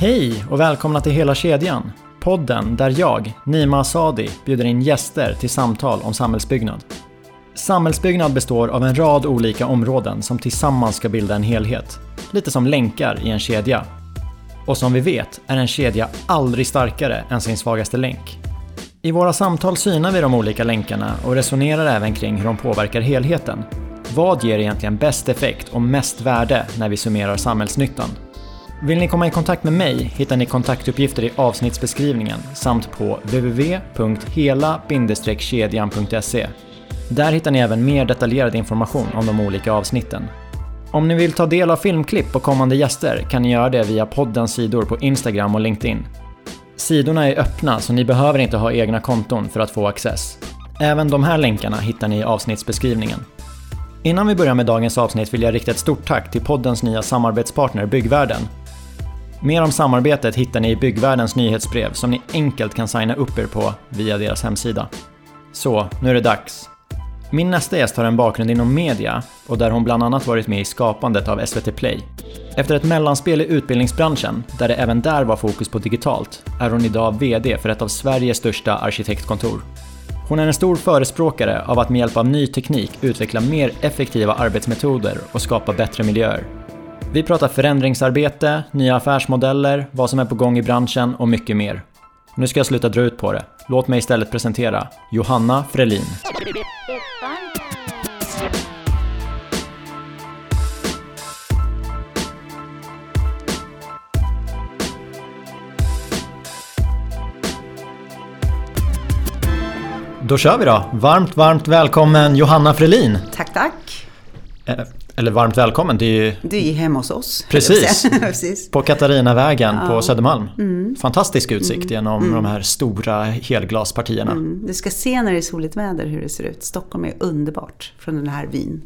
Hej och välkomna till Hela kedjan. Podden där jag, Nima Asadi, bjuder in gäster till samtal om samhällsbyggnad. Samhällsbyggnad består av en rad olika områden som tillsammans ska bilda en helhet. Lite som länkar i en kedja. Och som vi vet är en kedja aldrig starkare än sin svagaste länk. I våra samtal synar vi de olika länkarna och resonerar även kring hur de påverkar helheten. Vad ger egentligen bäst effekt och mest värde när vi summerar samhällsnyttan? Vill ni komma i kontakt med mig hittar ni kontaktuppgifter i avsnittsbeskrivningen samt på www.hela-kedjan.se. Där hittar ni även mer detaljerad information om de olika avsnitten. Om ni vill ta del av filmklipp på kommande gäster kan ni göra det via poddens sidor på Instagram och LinkedIn. Sidorna är öppna så ni behöver inte ha egna konton för att få access. Även de här länkarna hittar ni i avsnittsbeskrivningen. Innan vi börjar med dagens avsnitt vill jag rikta ett stort tack till poddens nya samarbetspartner Byggvärlden. Mer om samarbetet hittar ni i Byggvärldens nyhetsbrev som ni enkelt kan signa upp er på via deras hemsida. Så, nu är det dags. Min nästa gäst har en bakgrund inom media och där hon bland annat varit med i skapandet av SVT Play. Efter ett mellanspel i utbildningsbranschen, där det även där var fokus på digitalt, är hon idag VD för ett av Sveriges största arkitektkontor. Hon är en stor förespråkare av att med hjälp av ny teknik utveckla mer effektiva arbetsmetoder och skapa bättre miljöer. Vi pratar förändringsarbete, nya affärsmodeller, vad som är på gång i branschen och mycket mer. Nu ska jag sluta dra ut på det. Låt mig istället presentera Johanna Frelin. Då kör vi då! Varmt, varmt välkommen Johanna Frelin! Tack, tack! Eller varmt välkommen, det är ju... Du är hemma hos oss. Precis. Precis. På Katarinavägen Ja. på Södermalm. Fantastisk utsikt genom de här stora helglaspartierna. Mm. Du ska se när det är soligt väder hur det ser ut. Stockholm är underbart från den här vyn.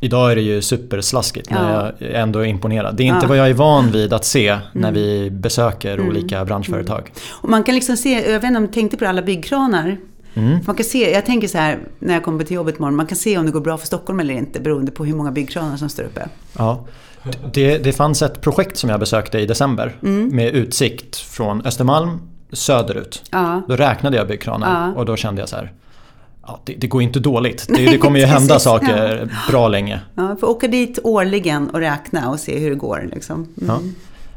Idag är det ju superslaskigt men Ja. jag är ändå imponerad. Det är inte Ja. Mm. vad jag är van vid att se när vi besöker olika branschföretag. Och man kan liksom se, jag vet inte om du tänkte på alla byggkranar. Mm. Man kan se, jag tänker så här när jag kommer till jobbet imorgon, man kan se om det går bra för Stockholm eller inte beroende på hur många byggkranar som står uppe. Ja. Det, det fanns ett projekt som jag besökte i december Mm. med utsikt från Östermalm söderut. Ja. Då räknade jag byggkranar Ja. och då kände jag så här Ja, det, det går inte dåligt. Det, det kommer ju hända saker bra länge. Ja, får åka dit årligen och räkna och se hur det går. Liksom. Mm. Ja.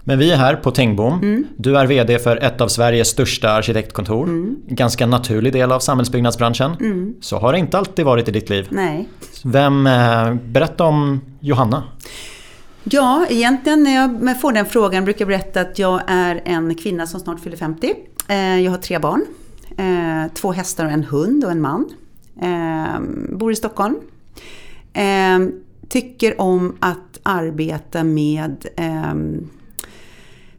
Men vi är här på Tengbom. Du är VD för ett av Sveriges största arkitektkontor. Ganska naturlig del av samhällsbyggnadsbranschen. Så har det inte alltid varit i ditt liv. Nej. Vem, eh, berätta om Johanna. Ja, egentligen när jag får den frågan brukar jag berätta att jag är en kvinna som snart fyller 50. Eh, Jag har tre barn. Eh, Två hästar och en hund och en man. Bor i Stockholm. Tycker om att arbeta med eh,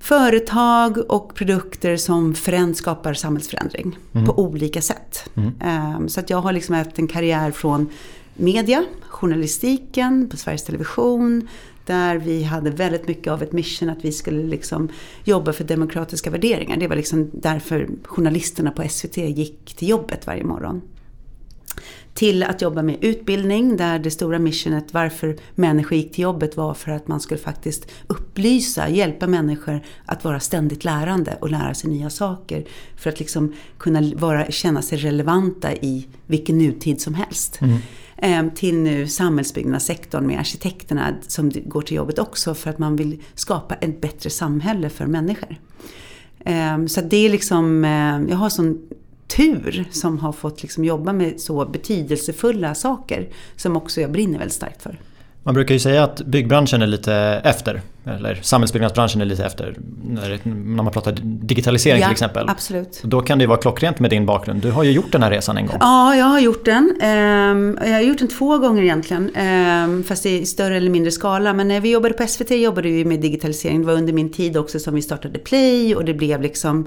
företag och produkter som föränd- skapar samhällsförändring på olika sätt. Eh, Så att jag har liksom haft en karriär från media, journalistiken, på Sveriges Television, där vi hade väldigt mycket av ett mission att vi skulle liksom jobba för demokratiska värderingar. Det var liksom därför journalisterna på SVT gick till jobbet varje morgon. Till att jobba med utbildning där det stora missionet varför människor gick till jobbet var för att man skulle faktiskt upplysa, hjälpa människor att vara ständigt lärande och lära sig nya saker. För att liksom kunna vara, känna sig relevanta i vilken nutid som helst. Ehm, Till nu samhällsbyggnadssektorn med arkitekterna som går till jobbet också för att man vill skapa ett bättre samhälle för människor. Ehm, Så det är liksom, eh, jag har sån tur som har fått liksom jobba med så betydelsefulla saker som också jag brinner väldigt starkt för. Man brukar ju säga att byggbranschen är lite efter. Eller samhällsbyggnadsbranschen är lite efter. När, man pratar digitalisering till exempel. absolut. Då kan det ju vara klockrent med din bakgrund. Du har ju gjort den här resan en gång. Ja, jag har gjort den. Ehm, Jag har gjort den två gånger egentligen, ehm, fast i större eller mindre skala. Men när vi jobbade på SVT jobbade vi med digitalisering. Det var under min tid också som vi startade Play och det blev liksom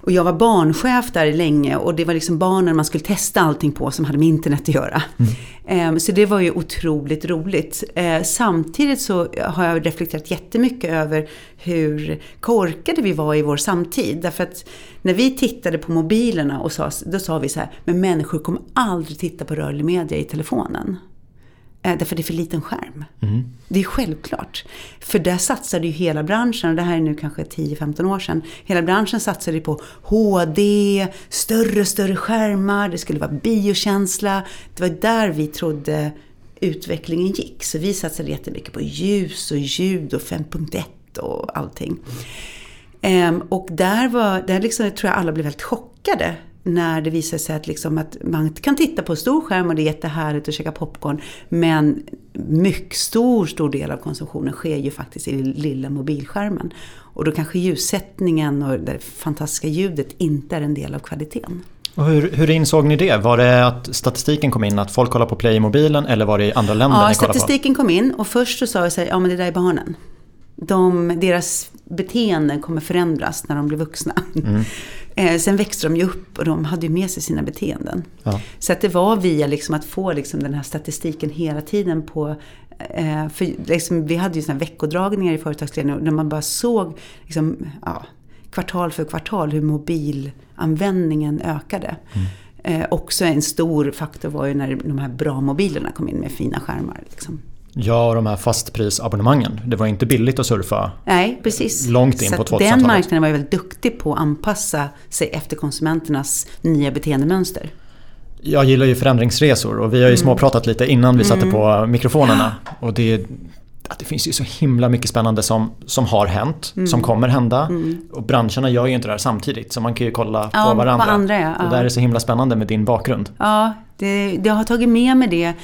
och jag var barnchef där länge och det var liksom barnen man skulle testa allting på som hade med internet att göra. Mm. Så det var ju otroligt roligt. Ehm, samtidigt så har jag reflekterat jättemycket över hur korkade vi var i vår samtid. Därför att när vi tittade på mobilerna och sa, då sa vi så här, men människor kommer aldrig titta på rörlig media i telefonen. Eh, därför det är för liten skärm. Mm. Det är självklart. För där satsade ju hela branschen, och det här är nu kanske 10-15 år sedan. Hela branschen satsade på HD, större och större skärmar, det skulle vara biokänsla. Det var där vi trodde utvecklingen gick. Så vi satsade jättemycket på ljus och ljud och 5.1 och allting. Um, och där, var, där liksom, tror jag alla blev väldigt chockade när det visar sig att, liksom att man kan titta på stor skärm och det är jättehärligt att käka popcorn. Men mycket stor, stor del av konsumtionen sker ju faktiskt i den lilla mobilskärmen. Och då kanske ljussättningen och det fantastiska ljudet inte är en del av kvaliteten. Och hur, hur insåg ni det? Var det att statistiken kom in att folk kollar på Play i mobilen eller var det i andra länder ja, ni kollade på? statistiken kom in och först så sa så här, ja men det där är barnen. De, deras beteenden kommer förändras när de blir vuxna. Mm. Eh, sen växte de ju upp och de hade ju med sig sina beteenden. Ja. Så att det var via liksom att få liksom den här statistiken hela tiden på eh, för liksom, vi hade ju såna veckodragningar i företagsledningen där man bara såg liksom, ja, kvartal för kvartal hur mobilanvändningen ökade. Mm. Eh, också en stor faktor var ju när de här bra mobilerna kom in med fina skärmar. Liksom. Ja, de här fastprisabonnemangen. Det var inte billigt att surfa Nej, precis. långt in Så på 2000-talet. Den marknaden var ju väldigt duktig på att anpassa sig efter konsumenternas nya beteendemönster. Jag gillar ju förändringsresor och vi har ju mm. småpratat lite innan vi satte mm. på mikrofonerna. Och det, det finns ju så himla mycket spännande som, som har hänt, mm. som kommer hända. Mm. Och branscherna gör ju inte det här samtidigt så man kan ju kolla ja, på varandra. På andra, ja. Och det här är så himla spännande med din bakgrund. Ja, det, jag har tagit med mig det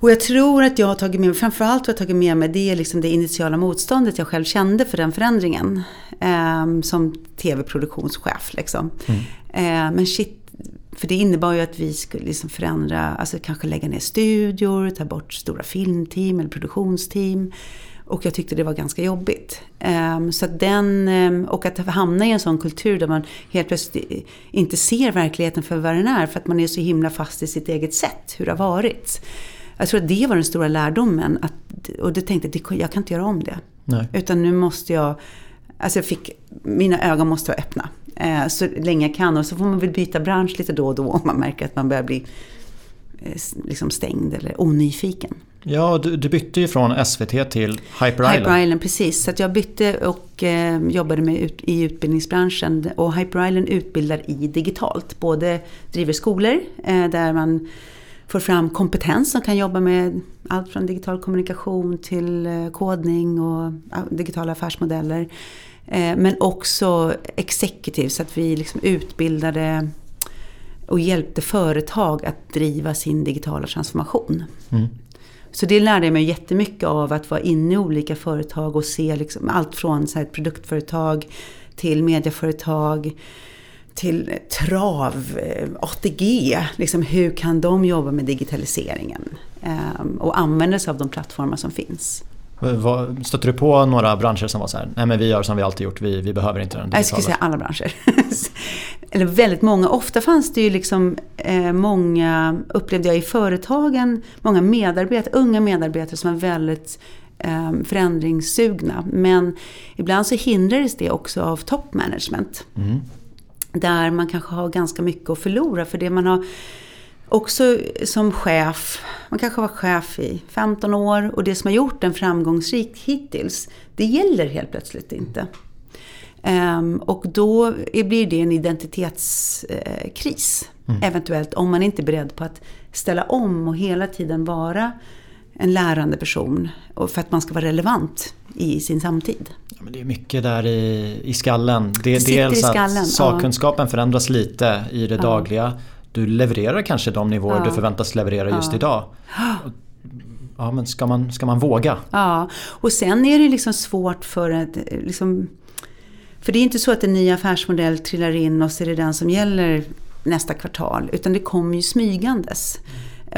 och jag tror att jag har tagit med mig, framförallt har jag tagit med mig det, liksom det initiala motståndet jag själv kände för den förändringen. Eh, som tv-produktionschef liksom. Mm. Eh, men shit, för det innebar ju att vi skulle liksom förändra, alltså kanske lägga ner studior, ta bort stora filmteam eller produktionsteam. Och jag tyckte det var ganska jobbigt. Um, så att den, um, och att hamna i en sån kultur där man helt plötsligt inte ser verkligheten för vad den är. För att man är så himla fast i sitt eget sätt, hur det har varit. Jag tror att det var den stora lärdomen. Att, och det tänkte jag, jag kan inte göra om det. Nej. Utan nu måste jag, alltså jag fick, mina ögon måste vara öppna. Eh, så länge jag kan. Och så får man väl byta bransch lite då och då om man märker att man börjar bli eh, liksom stängd eller onyfiken. Ja, du, du, bytte ju från SVT till Hyper Island. Hyper Island, precis. Så jag bytte och eh, jobbade med ut, i utbildningsbranschen. Och Hyper Island utbildar i digitalt. Både driver skolor eh, där man får fram kompetens som kan jobba med allt från digital kommunikation till eh, kodning och digitala affärsmodeller. Eh, men också executive så att vi liksom utbildade och hjälpte företag att driva sin digitala transformation. Mm. Så det lärde jag mig jättemycket av att vara inne i olika företag och se liksom allt från så här produktföretag till medieföretag till trav, eh, ATG, liksom hur kan de jobba med digitaliseringen? Ehm, och använda sig av de plattformar som finns. Stötte du på några branscher som var så här, nej men vi gör som vi alltid gjort, vi, vi behöver inte den digitala? Jag skulle säga alla branscher. Eller väldigt många. Ofta fanns det ju liksom eh, många, upplevde jag i företagen, många medarbetare, unga medarbetare som var väldigt eh, förändringssugna. Men ibland så hindrades det också av top management. Mm. Där man kanske har ganska mycket att förlora för det man har också som chef, man kanske var chef i 15 år och det som har gjort en framgångsrik hittills, det gäller helt plötsligt inte. Um, och då blir det en identitetskris, mm. eventuellt, om man inte är beredd på att ställa om och hela tiden vara en lärande person för att man ska vara relevant i sin samtid. Ja, men det är mycket där i, i skallen. Det, dels i skallen, att sakkunskapen ja. förändras lite i det ja. dagliga. Du levererar kanske de nivåer du förväntas leverera just idag. Ja men ska man, ska man våga? Ja, och sen är det liksom svårt för att liksom, För det är inte så att en ny affärsmodell trillar in och så är det den som gäller nästa kvartal. Utan det kommer ju smygandes.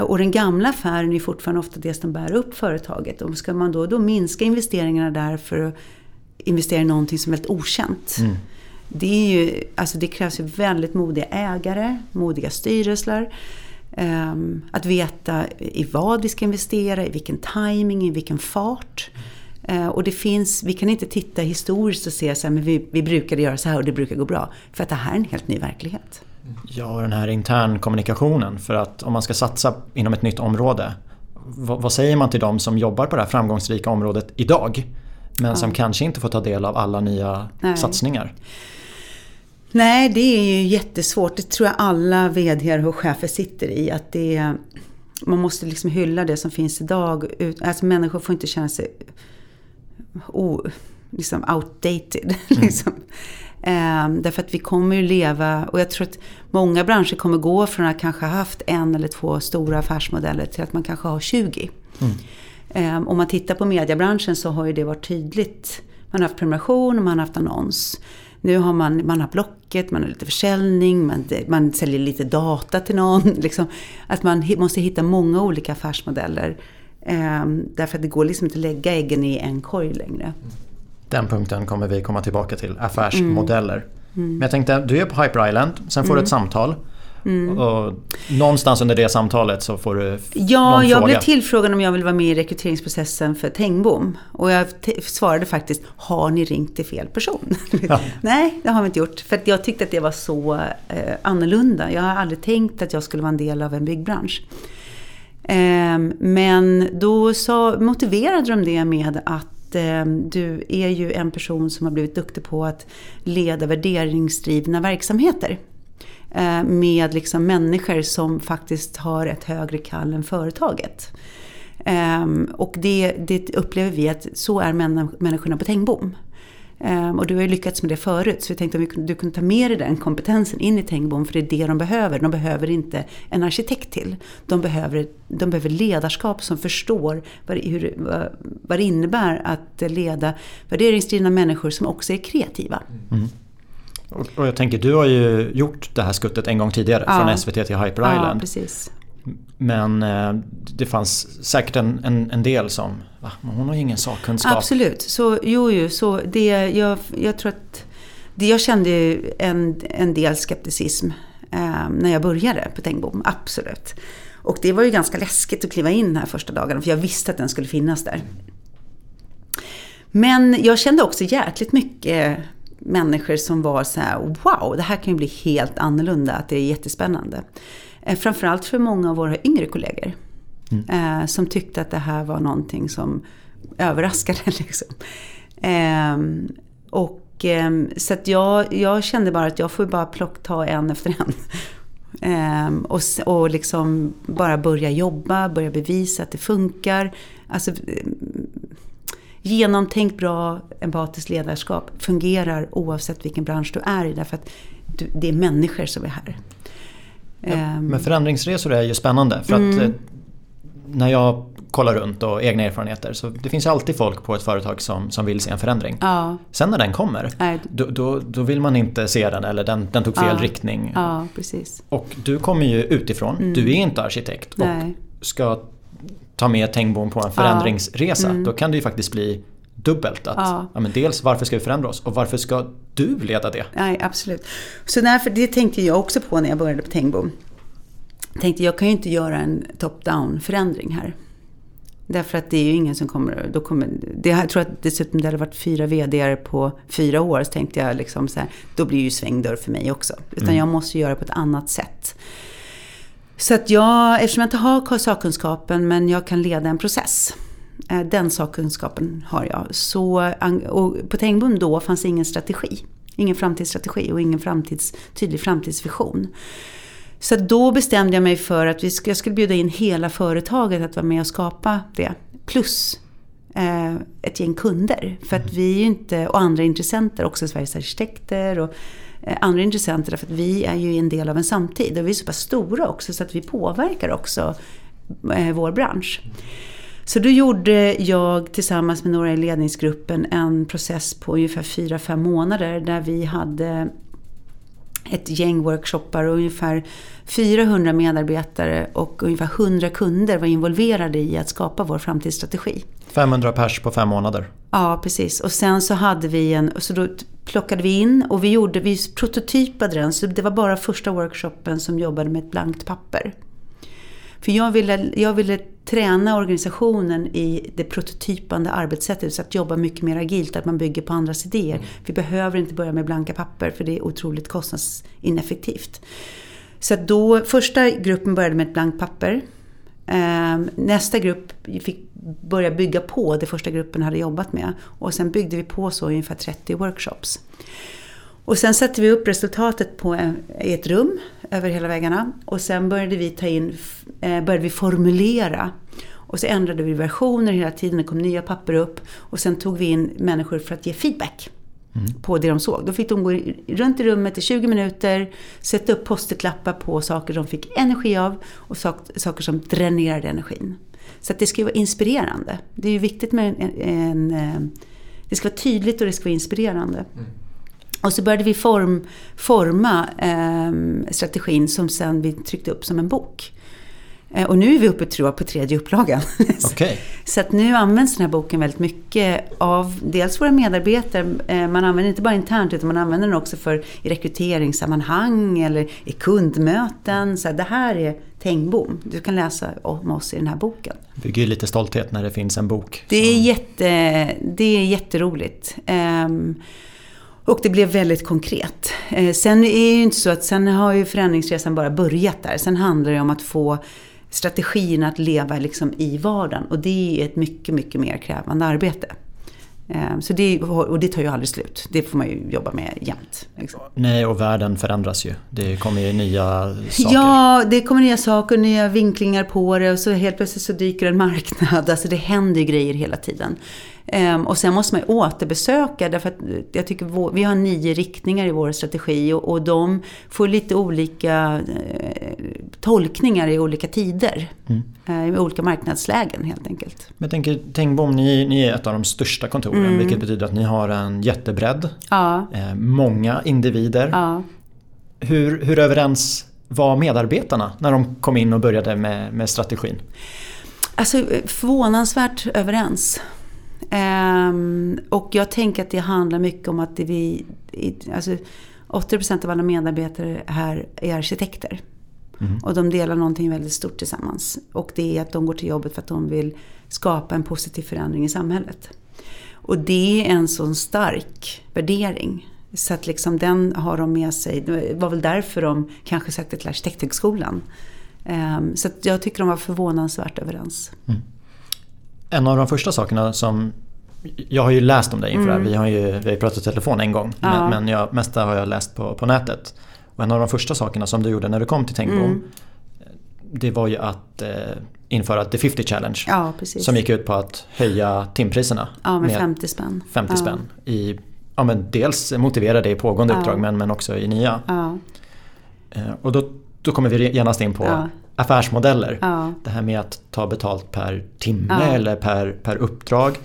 Och den gamla affären är fortfarande ofta det som bär upp företaget. Och ska man då, då minska investeringarna där för att investera i någonting som är väldigt okänt. Mm. Det, är ju, alltså det krävs ju väldigt modiga ägare, modiga styrelser. Um, att veta i vad vi ska investera, i vilken timing, i vilken fart. Uh, och det finns, vi kan inte titta historiskt och se att vi, vi brukade göra så här och det brukar gå bra. För att det här är en helt ny verklighet. Ja, den här internkommunikationen. För att om man ska satsa inom ett nytt område. vad, vad, säger man till dem som jobbar på det här framgångsrika området idag? Men ja. som kanske inte får ta del av alla nya Nej. satsningar. Nej, det är ju jättesvårt. Det tror jag alla VD och chefer sitter i. Att det man måste liksom hylla det som finns idag. Alltså människor får inte känna sig oh, liksom outdated. Mm. liksom. Ehm, därför att vi kommer ju leva, och jag tror att många branscher kommer gå från att kanske ha haft en eller två stora affärsmodeller till att man kanske har 20. Mm. Ehm, om man tittar på mediebranschen så har ju det varit tydligt. Man har haft prenumeration och man har haft annons. Nu har man, man har Blocket, man har lite försäljning, man, man säljer lite data till någon. Liksom. Att man måste hitta många olika affärsmodeller. Um, därför att det går liksom inte att lägga äggen i en korg längre. Den punkten kommer vi komma tillbaka till, affärsmodeller. Mm. Mm. Men jag tänkte, du är på Hyper Island, sen får mm. du ett samtal. Mm. Och någonstans under det samtalet så får du Ja, någon jag fråga. blev tillfrågad om jag vill vara med i rekryteringsprocessen för Tengbom. Och jag svarade faktiskt, har ni ringt till fel person? Ja. Nej, det har vi inte gjort. För jag tyckte att det var så eh, annorlunda. Jag har aldrig tänkt att jag skulle vara en del av en byggbransch. Eh, men då så motiverade de det med att eh, du är ju en person som har blivit duktig på att leda värderingsdrivna verksamheter. Eh, med liksom människor som faktiskt har ett högre kall än företaget. Ehm, och det, det upplever vi att så är människorna på Tengbom. Ehm, och du har ju lyckats med det förut så vi tänkte att du kunde ta med dig den kompetensen in i Tengbom för det är det de behöver. De behöver inte en arkitekt till. De behöver, de behöver ledarskap som förstår vad det, hur, vad, vad det innebär att leda värderingsdrivna människor som också är kreativa. Mm. Och jag tänker, du har ju gjort det här skuttet en gång tidigare ja. från SVT till Hyper Island. Ja, precis. Men eh, det fanns säkert en, en, en del som, va? hon har ju ingen sakkunskap. Absolut, så jo, jo så det, jag, jag tror att det, jag kände en, en del skepticism eh, när jag började på Tengbom, absolut. Och det var ju ganska läskigt att kliva in den här första dagen för jag visste att den skulle finnas där. Men jag kände också jäkligt mycket människor som var så här, wow, det här kan ju bli helt annorlunda, att det är jättespännande. Eh, framförallt för många av våra yngre kollegor. Mm. Eh, som tyckte att det här var någonting som överraskade. Liksom. Ehm, och, ehm, så att jag, jag kände bara att jag får bara plock, ta en efter en. Ehm, och, och liksom bara börja jobba, börja bevisa att det funkar. Alltså, genomtänkt bra empatiskt ledarskap fungerar oavsett vilken bransch du är i. Därför att du, det är människor som är här. Ja, ehm. men förändringsresor är ju spännande. För mm. att eh, när jag kollar runt och egna erfarenheter så det finns alltid folk på ett företag som, som vill se en förändring. Ja. Sen när den kommer då, då, då, vill man inte se den eller den, den tog fel ja. riktning. Ja, precis. Och du kommer ju utifrån, mm. du är inte arkitekt Nej. och ska ta med Tengbom på en förändringsresa, mm. då kan det ju faktiskt bli dubbelt. Att, ja. ja. men dels varför ska vi förändra oss och varför ska du leda det? Nej, absolut. Så därför, det tänkte jag också på när jag började på Tengbom. Jag tänkte jag kan ju inte göra en top-down förändring här. Därför att det är ju ingen som kommer... Då kommer det, jag tror att dessutom det hade varit fyra VD på fyra år. Så tänkte jag liksom så här, då blir ju svängdörr för mig också. Utan mm. jag måste göra på ett annat sätt. Så att jag, eftersom jag inte har sakkunskapen men jag kan leda en process. Eh, den sakkunskapen har jag. Så, och på Tengbom då fanns ingen strategi. Ingen framtidsstrategi och ingen framtids, tydlig framtidsvision. Så då bestämde jag mig för att vi jag skulle bjuda in hela företaget att vara med och skapa det. Plus eh, ett gäng kunder. För att vi är ju inte, och andra intressenter, också Sveriges arkitekter och andra intressenter därför att vi är ju en del av en samtid och vi är så pass stora också så att vi påverkar också eh, vår bransch. Så då gjorde jag tillsammans med några i ledningsgruppen en process på ungefär 4-5 månader där vi hade ett gäng workshoppar och ungefär 400 medarbetare och ungefär 100 kunder var involverade i att skapa vår framtidsstrategi. 500 pers på fem månader? Ja, precis. Och sen så hade vi en, så då plockade vi in och vi gjorde, vi prototypade den. Så det var bara första workshopen som jobbade med ett blankt papper. För jag ville, jag ville träna organisationen i det prototypande arbetssättet. Så att jobba mycket mer agilt, att man bygger på andras idéer. Mm. Vi behöver inte börja med blanka papper för det är otroligt kostnadsineffektivt. Så då, första gruppen började med ett blankt papper. Ehm, nästa grupp fick börja bygga på det första gruppen hade jobbat med. Och sen byggde vi på så ungefär 30 workshops. Och sen satte vi upp resultatet på i ett rum över hela väggarna. Och sen började vi ta in, eh, började vi formulera. Och så ändrade vi versioner hela tiden, det kom nya papper upp. Och sen tog vi in människor för att ge feedback. Mm. på det de såg. Då fick de gå runt i rummet i 20 minuter, sätta upp post-it-lappar på saker de fick energi av och saker som dränerade energin. Så att det ska ju vara inspirerande. Det är ju viktigt med en, en, en eh, det ska vara tydligt och det ska vara inspirerande. Mm. Och så började vi form, forma eh, strategin som sen vi tryckte upp som en bok. Eh, och nu är vi uppe tror jag, på tredje upplagan. Okay. så att nu används den här boken väldigt mycket av dels våra medarbetare. Eh, man använder den inte bara internt utan man använder den också för i rekryteringssammanhang eller i kundmöten. Så det här är Tengbom. Du kan läsa om oss i den här boken. Det bygger ju lite stolthet när det finns en bok. Det är, jätte, det är jätteroligt. Um, och det blev väldigt konkret. Eh, sen är det ju inte så att sen har ju förändringsresan bara börjat där. Sen handlar det om att få strategin att leva liksom i vardagen. Och det är ett mycket, mycket mer krävande arbete. Eh, så det, och det tar ju aldrig slut. Det får man ju jobba med jämt. Liksom. Nej, och världen förändras ju. Det kommer ju nya saker. Ja, det kommer nya saker, nya vinklingar på det och så helt plötsligt så dyker en marknad. Alltså det händer ju grejer hela tiden. Um, och sen måste man ju återbesöka därför att jag tycker vår, vi har nio riktningar i vår strategi och, och de får lite olika uh, tolkningar i olika tider. Mm. Uh, I olika marknadslägen helt enkelt. Men jag tänker Tengbom, ni, ni är ett av de största kontoren mm. vilket betyder att ni har en jättebredd. Ja. Uh, många individer. Ja. Hur, hur överens var medarbetarna när de kom in och började med, med strategin? Alltså förvånansvärt överens. Um, och jag tänker att det handlar mycket om att vi... Alltså, 80% av alla medarbetare här är arkitekter. Mm. Och de delar någonting väldigt stort tillsammans. Och det är att de går till jobbet för att de vill skapa en positiv förändring i samhället. Och det är en sån stark värdering. Så att liksom den har de med sig. Det var väl därför de kanske sökte till Arkitekthögskolan. Um, så jag tycker de var förvånansvärt överens. Mm en av de första sakerna som jag har ju läst om dig inför mm. det här. Mm. Vi har ju vi har pratat i telefon en gång. Ja. Men, men jag, mesta har jag läst på, på nätet. Och en av de första sakerna som du gjorde när du kom till Tengbom. Mm. Det var ju att eh, införa The 50 Challenge. Ja, som gick ut på att höja timpriserna. Ja, med, med 50 spänn. 50 ja. spänn. I, ja, men dels motivera det i pågående uppdrag men, men också i nya. Eh, och då, då kommer vi genast in på affärsmodeller. Ja. Det här med att ta betalt per timme ja. eller per, per uppdrag.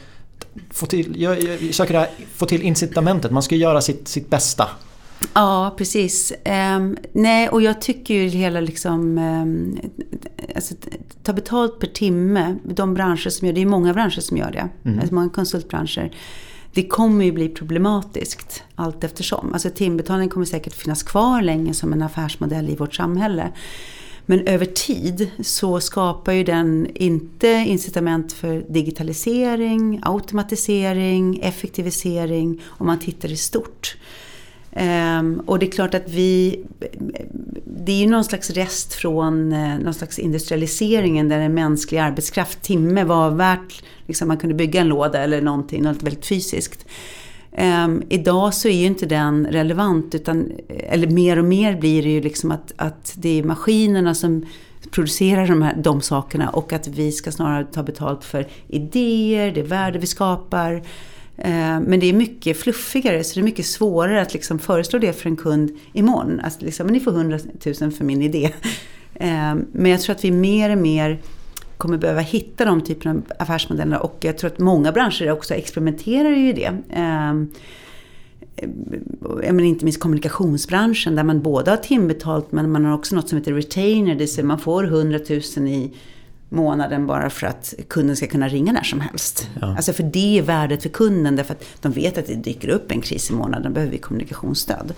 Få till, jag, jag söker här, få till incitamentet, man ska göra sitt, sitt bästa. Ja, precis. Um, nej, och jag tycker ju hela liksom... Um, alltså, ta betalt per timme, de branscher som gör det, det är många branscher som gör det. Mm. Alltså många konsultbranscher. Det kommer ju bli problematiskt allt eftersom. Alltså timbetalning kommer säkert finnas kvar länge som en affärsmodell i vårt samhälle. Men över tid så skapar ju den inte incitament för digitalisering, automatisering, effektivisering om man tittar i stort. Ehm, och det är klart att vi... Det är ju någon slags rest från eh, någon slags industrialiseringen där en mänsklig arbetskraft, timme, var värt... Liksom man kunde bygga en låda eller någonting, något väldigt fysiskt. Um, idag så är ju inte den relevant, utan, eller mer och mer blir det ju liksom att, att det är maskinerna som producerar de, här, de sakerna och att vi ska snarare ta betalt för idéer, det värde vi skapar. Uh, men det är mycket fluffigare så det är mycket svårare att liksom föreslå det för en kund imorgon. Alltså liksom, ni får 100 000 för min idé. Uh, men jag tror att vi mer och mer kommer behöva hitta de typerna av affärsmodeller och jag tror att många branscher också experimenterar ju det. Ehm, men inte minst kommunikationsbranschen där man både har timbetalt men man har också något som heter retainer. Det vill säga man får 100 000 i månaden bara för att kunden ska kunna ringa när som helst. Ja. Alltså för det är värdet för kunden därför att de vet att det dyker upp en kris i månaden, då behöver vi kommunikationsstöd.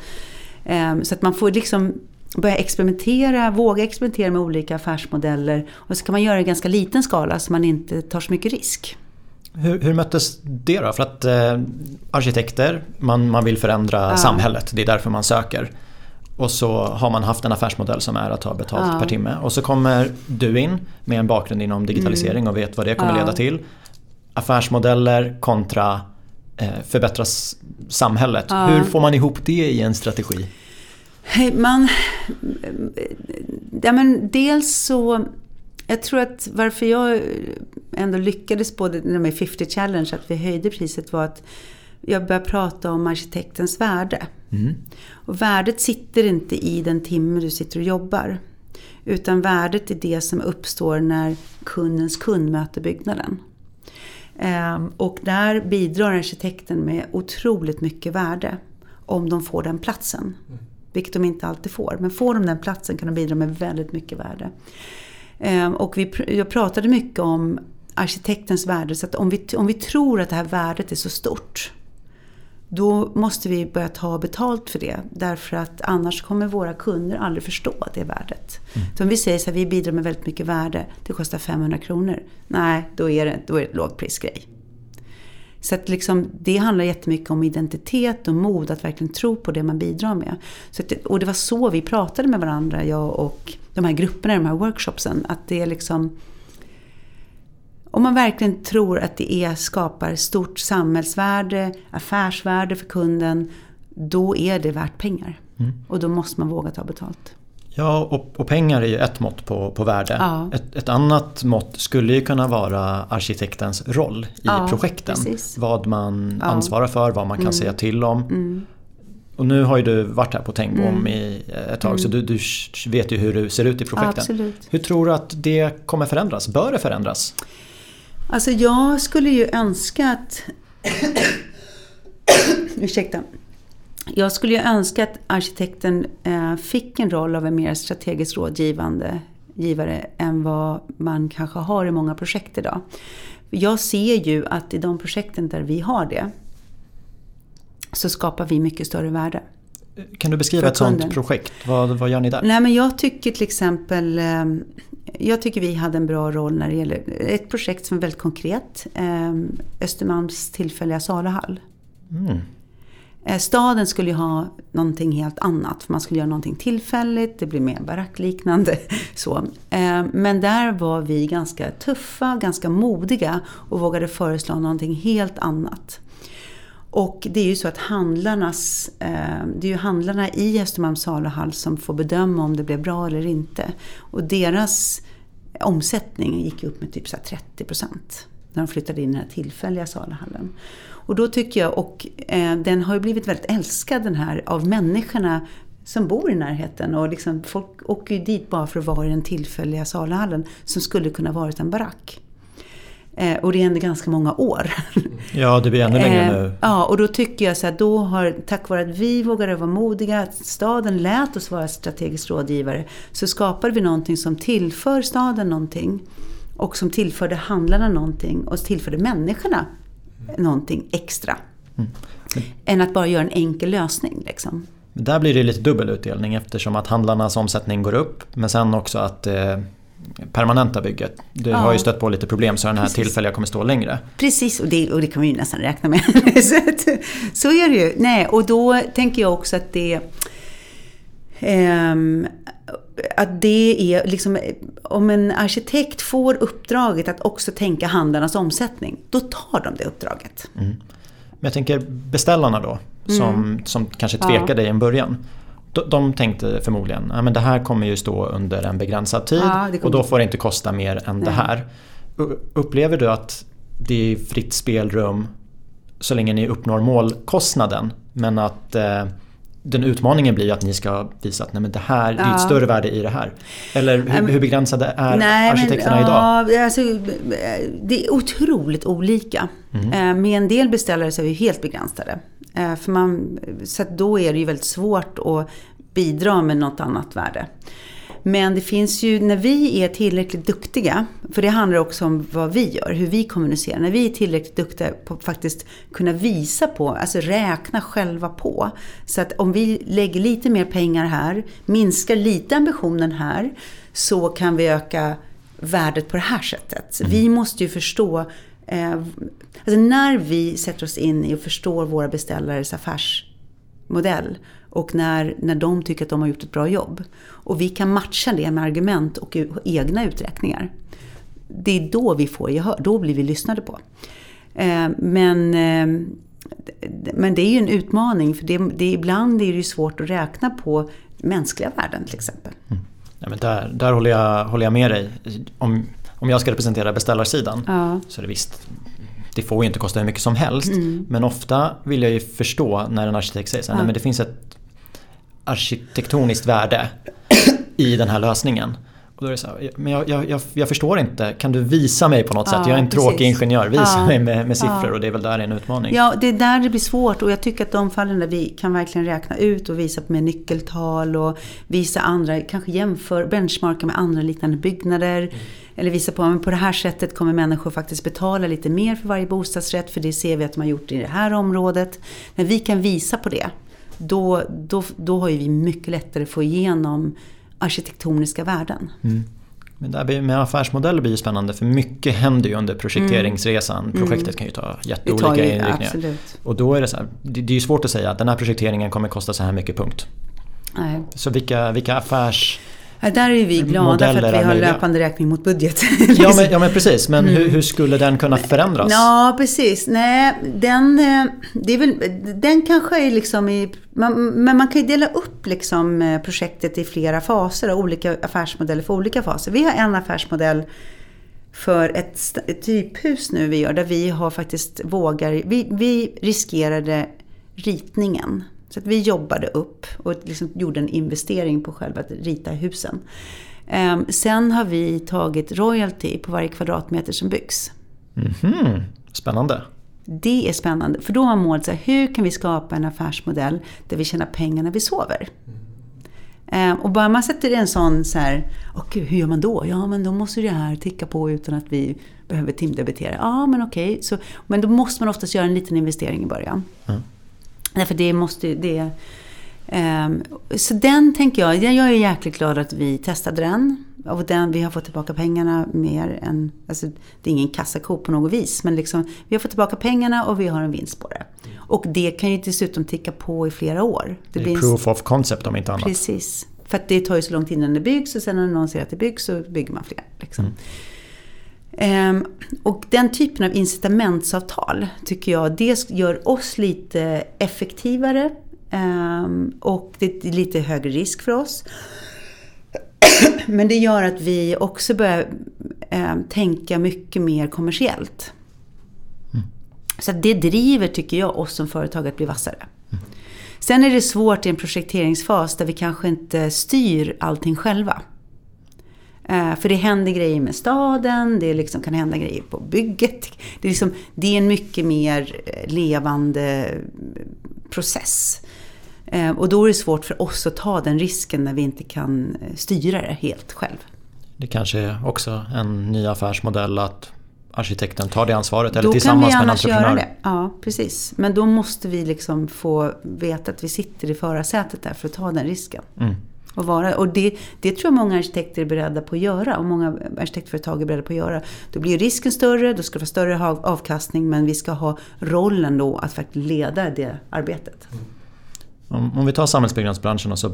Ehm, så att man får liksom börja experimentera, våga experimentera med olika affärsmodeller. Och så kan man göra det i ganska liten skala så man inte tar så mycket risk. Hur, hur möttes det då? För att eh, arkitekter, man, man vill förändra ja. samhället, det är därför man söker. Och så har man haft en affärsmodell som är att ta betalt Ja. per timme. Och så kommer du in med en bakgrund inom digitalisering och vet vad det kommer Mm. Ja. leda till. Affärsmodeller kontra eh, förbättras samhället. Hur får man ihop det i en strategi? Man... Ja, men dels så... Jag tror att varför jag ändå lyckades både med 50 Challenge, att vi höjde priset, var att jag började prata om arkitektens värde. Mm. Och värdet sitter inte i den timme du sitter och jobbar. Utan värdet är det som uppstår när kundens kund möter byggnaden. Ehm, Och där bidrar arkitekten med otroligt mycket värde om de får den platsen. Vilket de inte alltid får. Men får de den platsen kan de bidra med väldigt mycket värde. Ehm, Och vi, jag pratade mycket om arkitektens värde. Så att om vi, om vi tror att det här värdet är så stort. Då måste vi börja ta betalt för det. Därför att annars kommer våra kunder aldrig förstå det värdet. Så om vi säger så här, vi bidrar med väldigt mycket värde. Det kostar 500 kronor. Nej, då är det, då är det ett lågprisgrej. Så att liksom, det handlar jättemycket om identitet och mod, att verkligen tro på det man bidrar med. Så att, och det var så vi pratade med varandra, jag och de här grupperna i de här workshopsen. Att det är liksom... Om man verkligen tror att det är, skapar stort samhällsvärde, affärsvärde för kunden, då är det värt pengar. Och då måste man våga ta betalt. Ja, och, och pengar är ju ett mått på, på värde. Ja. Ett, ett annat mått skulle ju kunna vara arkitektens roll i Ja, projekten. precis. Vad man Ja. Mm. ansvarar för, vad man kan säga till om. Och nu har ju du varit här på Tengbom i ett tag så du, du vet ju hur det ser ut i projekten. Mm. Absolut. Hur tror du att det kommer förändras? Bör det förändras? Alltså jag skulle ju önska att... Ursäkta. Jag skulle ju önska att arkitekten eh, fick en roll av en mer strategiskt rådgivande givare än vad man kanske har i många projekt idag. Jag ser ju att i de projekten där vi har det så skapar vi mycket större värde. Kan du beskriva ett sådant projekt? Vad, vad gör ni där? Nej men jag tycker till exempel eh, Jag tycker vi hade en bra roll när det gäller ett projekt som är väldigt konkret. Eh, Östermalms tillfälliga saluhall. Mm. Eh, staden skulle ju ha någonting helt annat. För man skulle göra någonting tillfälligt, det blir mer barackliknande. Så. Eh, men där var vi ganska tuffa, ganska modiga och vågade föreslå någonting helt annat. Och det är ju så att handlarnas, eh, det är ju handlarna i Östermalms saluhall som får bedöma om det blev bra eller inte. Och deras omsättning gick ju upp med typ så 30 procent när de flyttade in i den här tillfälliga saluhallen. Och då tycker jag, och eh, den har ju blivit väldigt älskad den här av människorna som bor i närheten. Och liksom, folk åker ju dit bara för att vara i den tillfälliga saluhallen som skulle kunna varit en barack. Eh, och det är ändå ganska många år. Ja, det blir ännu längre Eh, nu. Ja, och då tycker jag så här, då har, tack vare att vi vågade vara modiga, att staden lät oss vara strategisk rådgivare, så skapade vi någonting som tillför staden någonting. Och som tillförde handlarna någonting och tillförde människorna någonting extra. Mm. Än att bara göra en enkel lösning. Liksom. Där blir det lite dubbel utdelning eftersom att handlarnas omsättning går upp men sen också att eh, permanenta bygget. Du Ja. har ju stött på lite problem så den här Precis. tillfälliga kommer stå längre. Precis, och det, och det kan man ju nästan räkna med. så, att, så är det ju. Nej, och då tänker jag också att det... ehm, att det är liksom, om en arkitekt får uppdraget att också tänka handlarnas omsättning, då tar de det uppdraget. Men jag tänker beställarna då som, som kanske Mm. Ja. tvekade i en början. De, de tänkte förmodligen att det här kommer ju stå under en begränsad tid Ja, det och då får det inte kosta mer än det Nej. här. U- Upplever du att det är fritt spelrum så länge ni uppnår målkostnaden men att eh, den utmaningen blir att ni ska visa att nej, men det här det är Ja. ett större värde i det här. Eller hur, hur begränsade är Nej, arkitekterna men, idag? Ja, alltså, det är otroligt olika. Eh, Med en del beställare så är vi helt begränsade. Eh, För man, så då är det ju väldigt svårt att bidra med något annat värde. Men det finns ju, när vi är tillräckligt duktiga, för det handlar också om vad vi gör, hur vi kommunicerar. När vi är tillräckligt duktiga på att faktiskt kunna visa på, alltså räkna själva på. Så att om vi lägger lite mer pengar här, minskar lite ambitionen här, så kan vi öka värdet på det här sättet. Vi måste ju förstå, eh, alltså när vi sätter oss in i och förstår våra beställares affärs modell och när, när de tycker att de har gjort ett bra jobb. Och vi kan matcha det med argument och egna uträkningar. Det är då vi får gehör, då blir vi lyssnade på. Eh, men, eh, men det är ju en utmaning för det, det, ibland är det ju svårt att räkna på mänskliga värden till exempel. Mm. Ja, men där där håller, jag, håller jag med dig. Om, om jag ska representera beställarsidan ja. så är det visst det får ju inte kosta hur mycket som helst. Mm. Men ofta vill jag ju förstå när en arkitekt säger så här, nej men det finns ett arkitektoniskt värde i den här lösningen. Och då är det så här, men jag, jag, jag, förstår inte, kan du visa mig på något ja, sätt? Jag är en precis. tråkig ingenjör, visa ja. mig med, med siffror ja. och det är väl där det är en utmaning. Ja, det är där det blir svårt och jag tycker att de fallen där vi kan verkligen räkna ut och visa med nyckeltal och visa andra, kanske jämför, benchmarka med andra liknande byggnader. Mm. Eller visa på att på det här sättet kommer människor faktiskt betala lite mer för varje bostadsrätt för det ser vi att de har gjort i det här området. När vi kan visa på det, då, då, då har vi mycket lättare att få igenom arkitektoniska värden. Mm. Men där med affärsmodeller blir ju spännande för mycket händer ju under projekteringsresan. Mm. Projektet kan ju ta jätteolika ju, inriktningar. Absolut. Och då är det så här, det, är ju svårt att säga att den här projekteringen kommer kosta så här mycket punkt. Nej. Så vilka, vilka affärs Ja, där är vi glada för att vi har löpande räkning mot budget. ja, men, ja men precis, men mm. hur, hur, skulle den kunna förändras? Ja precis, nej den, eh, det är väl, den kanske är liksom i, man, men man kan ju dela upp liksom eh, projektet i flera faser och olika affärsmodeller för olika faser. Vi har en affärsmodell för ett, ett typhus nu vi gör där vi har faktiskt vågar, vi, vi riskerade ritningen så att vi jobbade upp och liksom gjorde en investering på själva att rita husen. Ehm, sen har vi tagit royalty på varje kvadratmeter som byggs. Mm -hmm. Spännande. Det är spännande, för då har målet så här, hur kan vi skapa en affärsmodell där vi tjänar pengar när vi sover? Mm. Och bara man sätter en sån så här, gud, hur gör man då? Ja, men då måste det här ticka på utan att vi behöver timdebitera. Ja, men okej. Okay. men då måste man oftast göra en liten investering i början. Mm. Därför det måste det... Um, så den tänker jag, jag är jäkligt glad att vi testade den. Och den, vi har fått tillbaka pengarna mer än, alltså det är ingen kassako på något vis. Men liksom, vi har fått tillbaka pengarna och vi har en vinst på det. Och det kan ju dessutom ticka på i flera år. Det, det är proof of concept om inte annat. Precis. För att det tar ju så lång tid innan det byggs och sen när någon ser att det byggs så bygger man fler. Liksom. Mm. Ehm, och den typen av incitamentsavtal tycker jag, det gör oss lite effektivare ehm, och det är lite högre risk för oss. Men det gör att vi också börjar ehm, tänka mycket mer kommersiellt. Mm. Så det driver, tycker jag, oss som företag att bli vassare. Mm. Sen är det svårt i en projekteringsfas där vi kanske inte styr allting själva. Eh, för det händer grejer med staden, det liksom kan hända grejer på bygget. Det är, liksom, det är en mycket mer eh, levande process. Eh, och då är det svårt för oss att ta den risken när vi inte kan styra det helt själv. Det kanske är också en ny affärsmodell att arkitekten tar det ansvaret eller tillsammans med en entreprenör. Göra det. Ja, precis. Men då måste vi liksom få veta att vi sitter i förarsätet där för att ta den risken. Mm. Och, vara, och det, det tror jag många arkitekter är beredda på att göra och många arkitektföretag är beredda på att göra. Då blir risken större, då ska det vara större avkastning men vi ska ha rollen då att faktiskt leda det arbetet. Om, om vi tar samhällsbyggnadsbranschen och så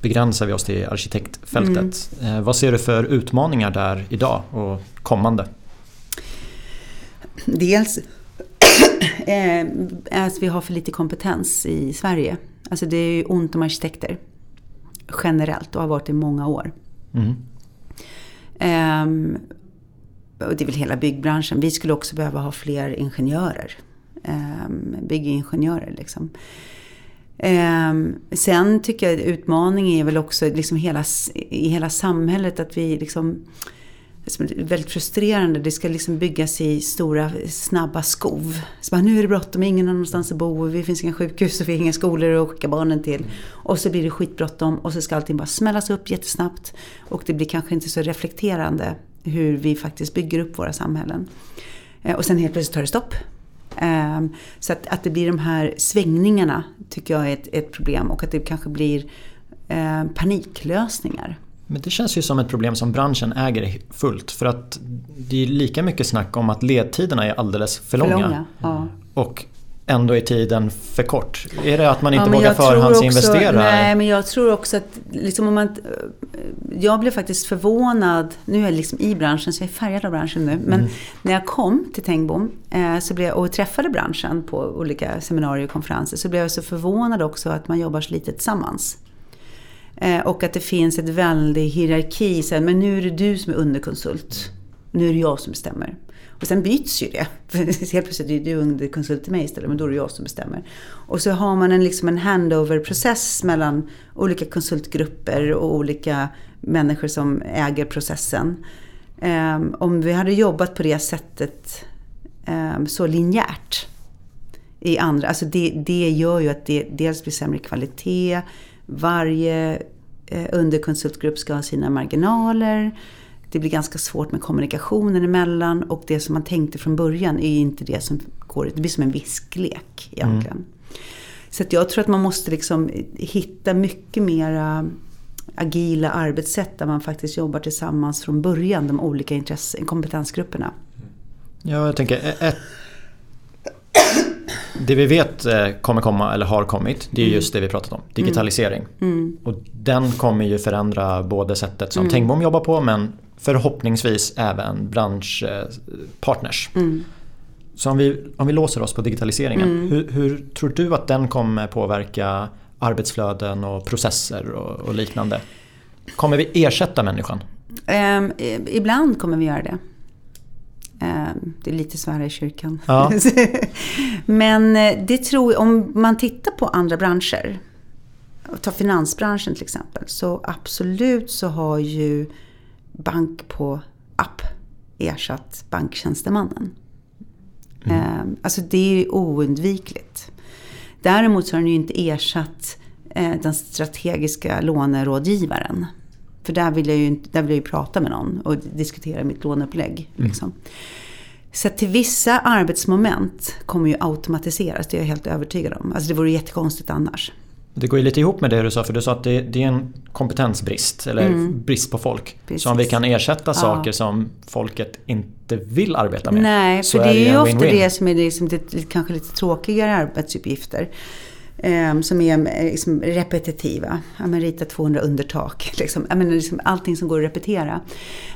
begränsar vi oss till arkitektfältet. Mm. Eh, vad ser du för utmaningar där idag och kommande? Dels eh, att vi har för lite kompetens i Sverige. Alltså det är ju ont om arkitekter generellt och har varit i många år. Mm. Um, och det är väl hela byggbranschen. Vi skulle också behöva ha fler ingenjörer. Um, byggingenjörer liksom. Um, sen tycker jag utmaningen är väl också liksom hela, i hela samhället att vi liksom väldigt frustrerande. Det ska liksom byggas i stora snabba skov. Så bara, nu är det bråttom, ingen har någonstans att bo, det finns inga sjukhus och vi har inga skolor att skicka barnen till. Och så blir det skitbråttom och så ska allting bara smällas upp jättesnabbt. Och det blir kanske inte så reflekterande hur vi faktiskt bygger upp våra samhällen. Eh, och sen helt plötsligt tar det stopp. Ehm, så att, att det blir de här svängningarna tycker jag är ett, ett problem och att det kanske blir eh, paniklösningar. Men det känns ju som ett problem som branschen äger fullt. För att det är lika mycket snack om att ledtiderna är alldeles för långa. För långa ja. Och ändå är tiden för kort? Är det att man inte ja, vågar förhandsinvestera? Nej, men jag tror också att liksom om man, jag blev faktiskt förvånad, nu är jag liksom i branschen så jag är färgad av branschen nu, men mm. när jag kom till Tengbom eh, så blev, och träffade branschen på olika seminarier och konferenser så blev jag så förvånad också att man jobbar så lite tillsammans. Eh, och att det finns ett väldig hierarki, så här, men nu är det du som är underkonsult, nu är det jag som bestämmer. Och sen byts ju det. Helt plötsligt är du underkonsult till mig istället, men då är det jag som bestämmer. Och så har man en, liksom en handover-process mellan olika konsultgrupper och olika människor som äger processen. Ehm, om vi hade jobbat på det sättet ehm, så linjärt i andra, alltså det, det gör ju att det dels blir sämre kvalitet, varje eh, underkonsultgrupp ska ha sina marginaler det blir ganska svårt med kommunikationen emellan och det som man tänkte från början är inte det som går, det blir som en visklek egentligen. Mm. Så jag tror att man måste liksom hitta mycket mera agila arbetssätt där man faktiskt jobbar tillsammans från början, de olika kompetensgrupperna. Ja, jag tänker ett, det vi vet eh, kommer komma, eller har kommit, det är mm. just det vi pratat om. Digitalisering. Mm. mm. Och den kommer ju förändra både sättet som mm. Tengbom jobbar på men förhoppningsvis även branschpartners. Mm. Så om vi, om vi låser oss på digitaliseringen, mm. hur, hur, tror du att den kommer påverka arbetsflöden och processer och, och liknande? Kommer vi ersätta människan? Um, ibland kommer vi göra det. Um, det är lite svära i kyrkan. Ja. Men eh, det tror om man tittar på andra branscher, ta finansbranschen till exempel, så absolut så har ju bank på app ersatt banktjänstemannen. Mm. Eh, alltså det är oundvikligt. Däremot så har den ju inte ersatt eh, den strategiska lånerådgivaren. För där vill jag ju, där vill jag ju prata med någon och diskutera mitt låneupplägg. Mm. Liksom. Så till vissa arbetsmoment kommer ju automatiseras, det är jag helt övertygad om. Alltså det vore jättekonstigt annars. Det går ju lite ihop med det du sa för du sa att det, det är en kompetensbrist eller mm. brist på folk. Precis. Så om vi kan ersätta ja. saker som folket inte vill arbeta med. Nej, för det är, ju ofta win -win. det som är liksom det, kanske lite tråkigare arbetsuppgifter. Ehm, som är eh, liksom repetitiva. Ja, men rita 200 undertak. Liksom. Ja, men liksom allting som går att repetera.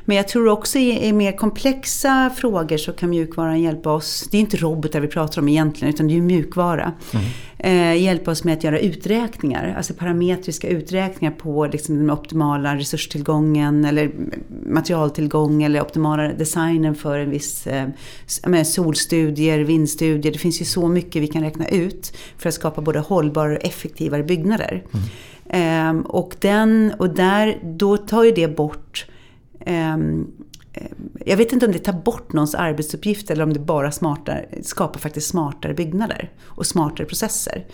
Men jag tror också i, i mer komplexa frågor så kan mjukvaran hjälpa oss. Det är inte robotar vi pratar om egentligen utan det är mjukvara. Mm eh, hjälpa oss med att göra uträkningar, alltså parametriska uträkningar på liksom, den optimala resurstillgången eller materialtillgång eller optimala designen för en viss eh, solstudier, vindstudier. Det finns ju så mycket vi kan räkna ut för att skapa både hållbara och effektivare byggnader. Mm. Eh, och, den, och där, då tar ju det bort eh, jag vet inte om det tar bort någons arbetsuppgift eller om det bara smartar, skapar faktiskt smartare byggnader och smartare processer.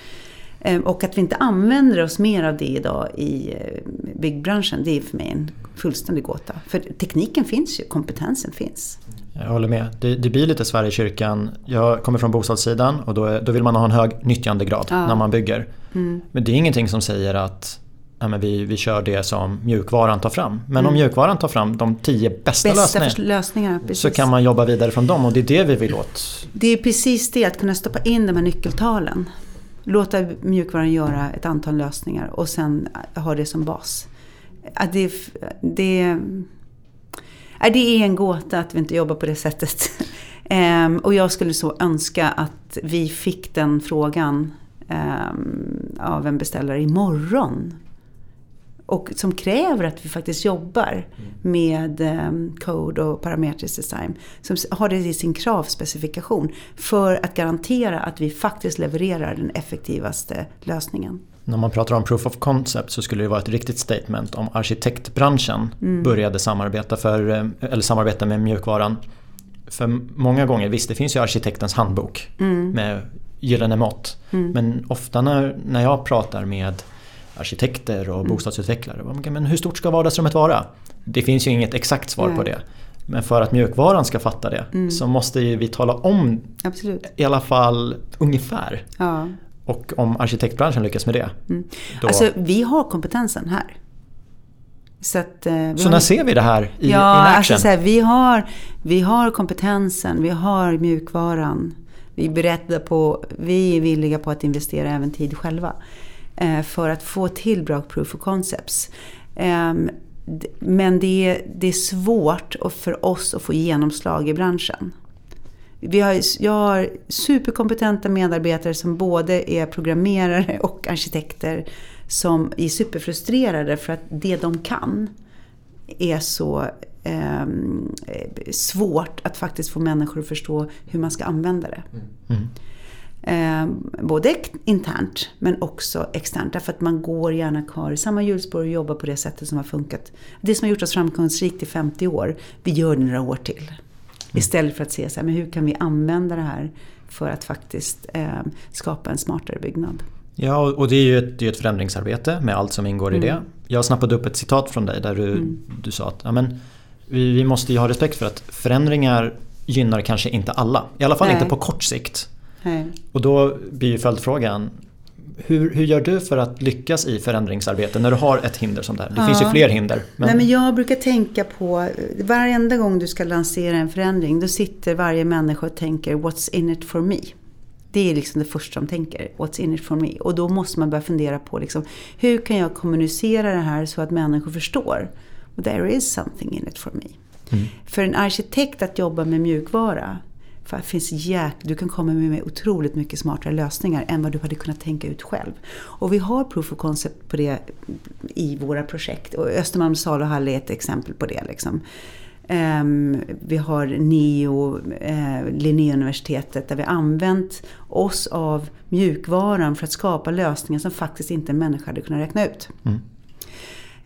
Ehm, och att vi inte använder oss mer av det idag i eh, byggbranschen, det är för mig en fullständig gåta. För tekniken finns ju, kompetensen finns. Jag håller med. Det, det blir lite Sverigekyrkan. Jag kommer från bostadssidan och då, då vill man ha en hög nyttjandegrad ja. när man bygger. Mm. Men det är ingenting som säger att ja, men vi, vi kör det som mjukvaran tar fram. Men mm. om mjukvaran tar fram de tio bästa, bästa lösningarna, lösningar så kan man jobba vidare från dem och det är det vi vill åt. Det är precis det, att kunna stoppa in de här nyckeltalen. Låta mjukvaran göra ett antal lösningar och sen ha det som bas. Det, det, det är en gåta att vi inte jobbar på det sättet. Ehm, och jag skulle så önska att vi fick den frågan ehm, av en beställare imorgon och som kräver att vi faktiskt jobbar med um, code och parametrisk design. Som har det i sin kravspecifikation för att garantera att vi faktiskt levererar den effektivaste lösningen. När man pratar om proof of concept så skulle det vara ett riktigt statement om arkitektbranschen mm. började samarbeta, för, eh, eller samarbeta med mjukvaran. För många gånger, visst det finns ju arkitektens handbok mm. med gyllene mått. Mm. Men ofta när, när jag pratar med arkitekter och mm. bostadsutvecklare. Men hur stort ska vardagsrummet vara? Det finns ju inget exakt svar Nej. på det. Men för att mjukvaran ska fatta det mm. så måste vi tala om Absolut. i alla fall ungefär. Ja. Och om arkitektbranschen lyckas med det. Mm. Då... Alltså vi har kompetensen här. Så, att, eh, så när ser vi det här i, ja, action? Alltså, här, vi, har, vi har kompetensen, vi har mjukvaran. Vi är, beredda på, vi är villiga på att investera även tid själva. Eh, för att få till bra proof of concepts. Eh, men det är, det är svårt för oss att få genomslag i branschen. Vi har, jag har superkompetenta medarbetare som både är programmerare och arkitekter som är superfrustrerade för att det de kan är så eh, svårt att faktiskt få människor att förstå hur man ska använda det. Mm. Eh, både internt men också externt. Därför att man går gärna kvar i samma hjulspår och jobbar på det sättet som har funkat. Det som har gjort oss framgångsrikt i 50 år, vi gör det några år till. Mm. Istället för att se så här, men hur kan vi använda det här för att faktiskt eh, skapa en smartare byggnad. Ja, och det är ju ett, det är ett förändringsarbete med allt som ingår mm. i det. Jag snappade upp ett citat från dig där du, mm. du sa att ja, men, vi, vi måste ju ha respekt för att förändringar gynnar kanske inte alla. I alla fall Nej. inte på kort sikt. Nej. Och då blir ju följdfrågan hur, hur gör du för att lyckas i förändringsarbete när du har ett hinder som det här? Det ja. finns ju fler hinder. Men... Nej, men jag brukar tänka på, varenda gång du ska lansera en förändring, då sitter varje människa och tänker What's in it for me? Det är liksom det första de tänker. What's in it for me? Och då måste man börja fundera på liksom, hur kan jag kommunicera det här så att människor förstår? There is something in it for me. Mm. För en arkitekt att jobba med mjukvara, för det finns jäk, du kan komma med otroligt mycket smartare lösningar än vad du hade kunnat tänka ut själv. Och vi har proof of concept på det i våra projekt. Och Östermalms saluhall är ett exempel på det. Liksom. Um, vi har NEO, uh, Linnéuniversitetet, där vi använt oss av mjukvaran för att skapa lösningar som faktiskt inte en människa hade kunnat räkna ut. Mm.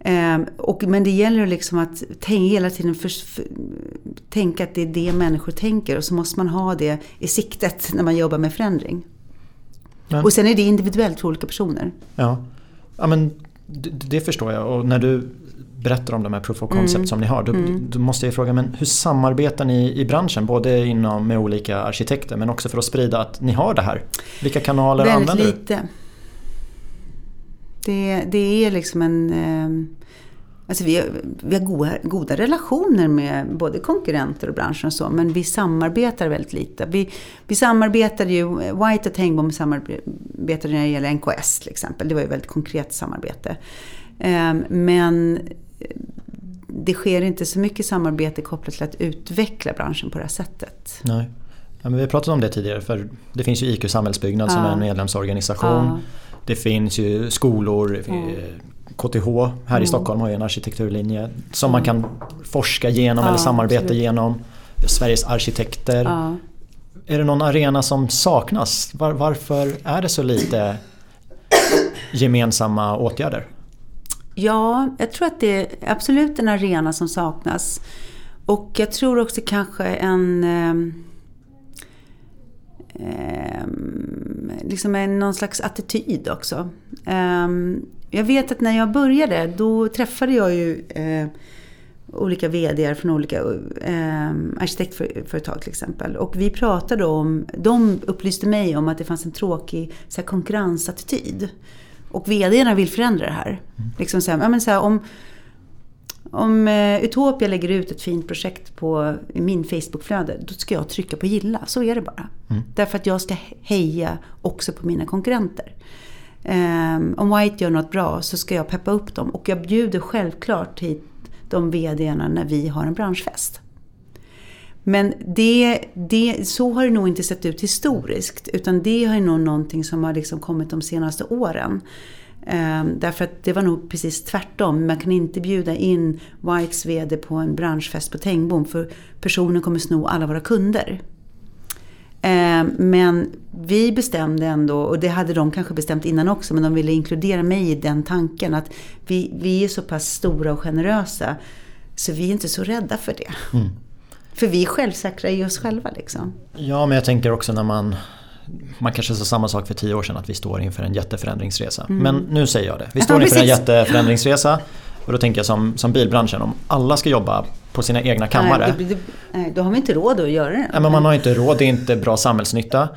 Um, och, men det gäller liksom att tänk, hela tiden för, för, tänka att det är det människor tänker och så måste man ha det i siktet när man jobbar med förändring. Men, och sen är det individuellt för olika personer. Ja, ja men det, det förstår jag. Och när du berättar om de här proof of concept mm. som ni har. Då, mm. då, måste jag fråga, men hur samarbetar ni i branschen? Både inom, med olika arkitekter men också för att sprida att ni har det här. Vilka kanaler Väldigt använder du? Lite. Det, det är liksom en... Eh, alltså vi, har, vi har goda, goda relationer med både konkurrenter och branschen och så, men vi samarbetar väldigt lite. Vi, vi samarbetade ju, White och Tengbom samarbetade när det gäller NKS till exempel. Det var ju ett väldigt konkret samarbete. Eh, men det sker inte så mycket samarbete kopplat till att utveckla branschen på det här sättet. Nej. Ja, men vi har pratat om det tidigare för det finns ju IQ Samhällsbyggnad ja. som är en medlemsorganisation. Ja. Det finns ju skolor, KTH här mm. i Stockholm har ju en arkitekturlinje som man kan forska genom eller samarbeta absolut. genom. Sveriges arkitekter. Är det någon arena som saknas? Var, varför är det så lite gemensamma åtgärder? Ja, jag tror att det är absolut en arena som saknas. Och jag tror också kanske en... Eh, liksom en, någon slags attityd också. Eh, jag vet att när jag började, då träffade jag ju eh, olika VDR från olika eh, arkitektföretag till exempel. Och vi pratade om, de upplyste mig om att det fanns en tråkig så här, konkurrensattityd. Och VDarna vill förändra det här. Mm. Liksom så här, ja, men så här, om, om uh, Utopia lägger ut ett fint projekt på min Facebookflöde, då ska jag trycka på gilla. Så är det bara. Mm. Därför att jag ska heja också på mina konkurrenter. Ehm, om White gör något bra så ska jag peppa upp dem. Och jag bjuder självklart hit de VDarna när vi har en branschfest. Men det, det, så har det nog inte sett ut historiskt. Utan det är nog någonting som har liksom kommit de senaste åren. Ehm, därför att det var nog precis tvärtom. Man kan inte bjuda in Whites VD på en branschfest på Tengbom för personen kommer sno alla våra kunder. Um, men vi bestämde ändå, och det hade de kanske bestämt innan också, men de ville inkludera mig i den tanken att vi, vi är så pass stora och generösa så vi är inte så rädda för det. Mm. För vi är självsäkra i oss själva liksom. Ja, men jag tänker också när man man kanske sa samma sak för tio år sedan att vi står inför en jätteförändringsresa. Mm. Men nu säger jag det. Vi står ja, inför en jätteförändringsresa. Och då tänker jag som, som bilbranschen, om alla ska jobba på sina egna kammare. Nej, det, det, nej, då har vi inte råd att göra det. Nej, men man har inte råd, det är inte bra samhällsnytta.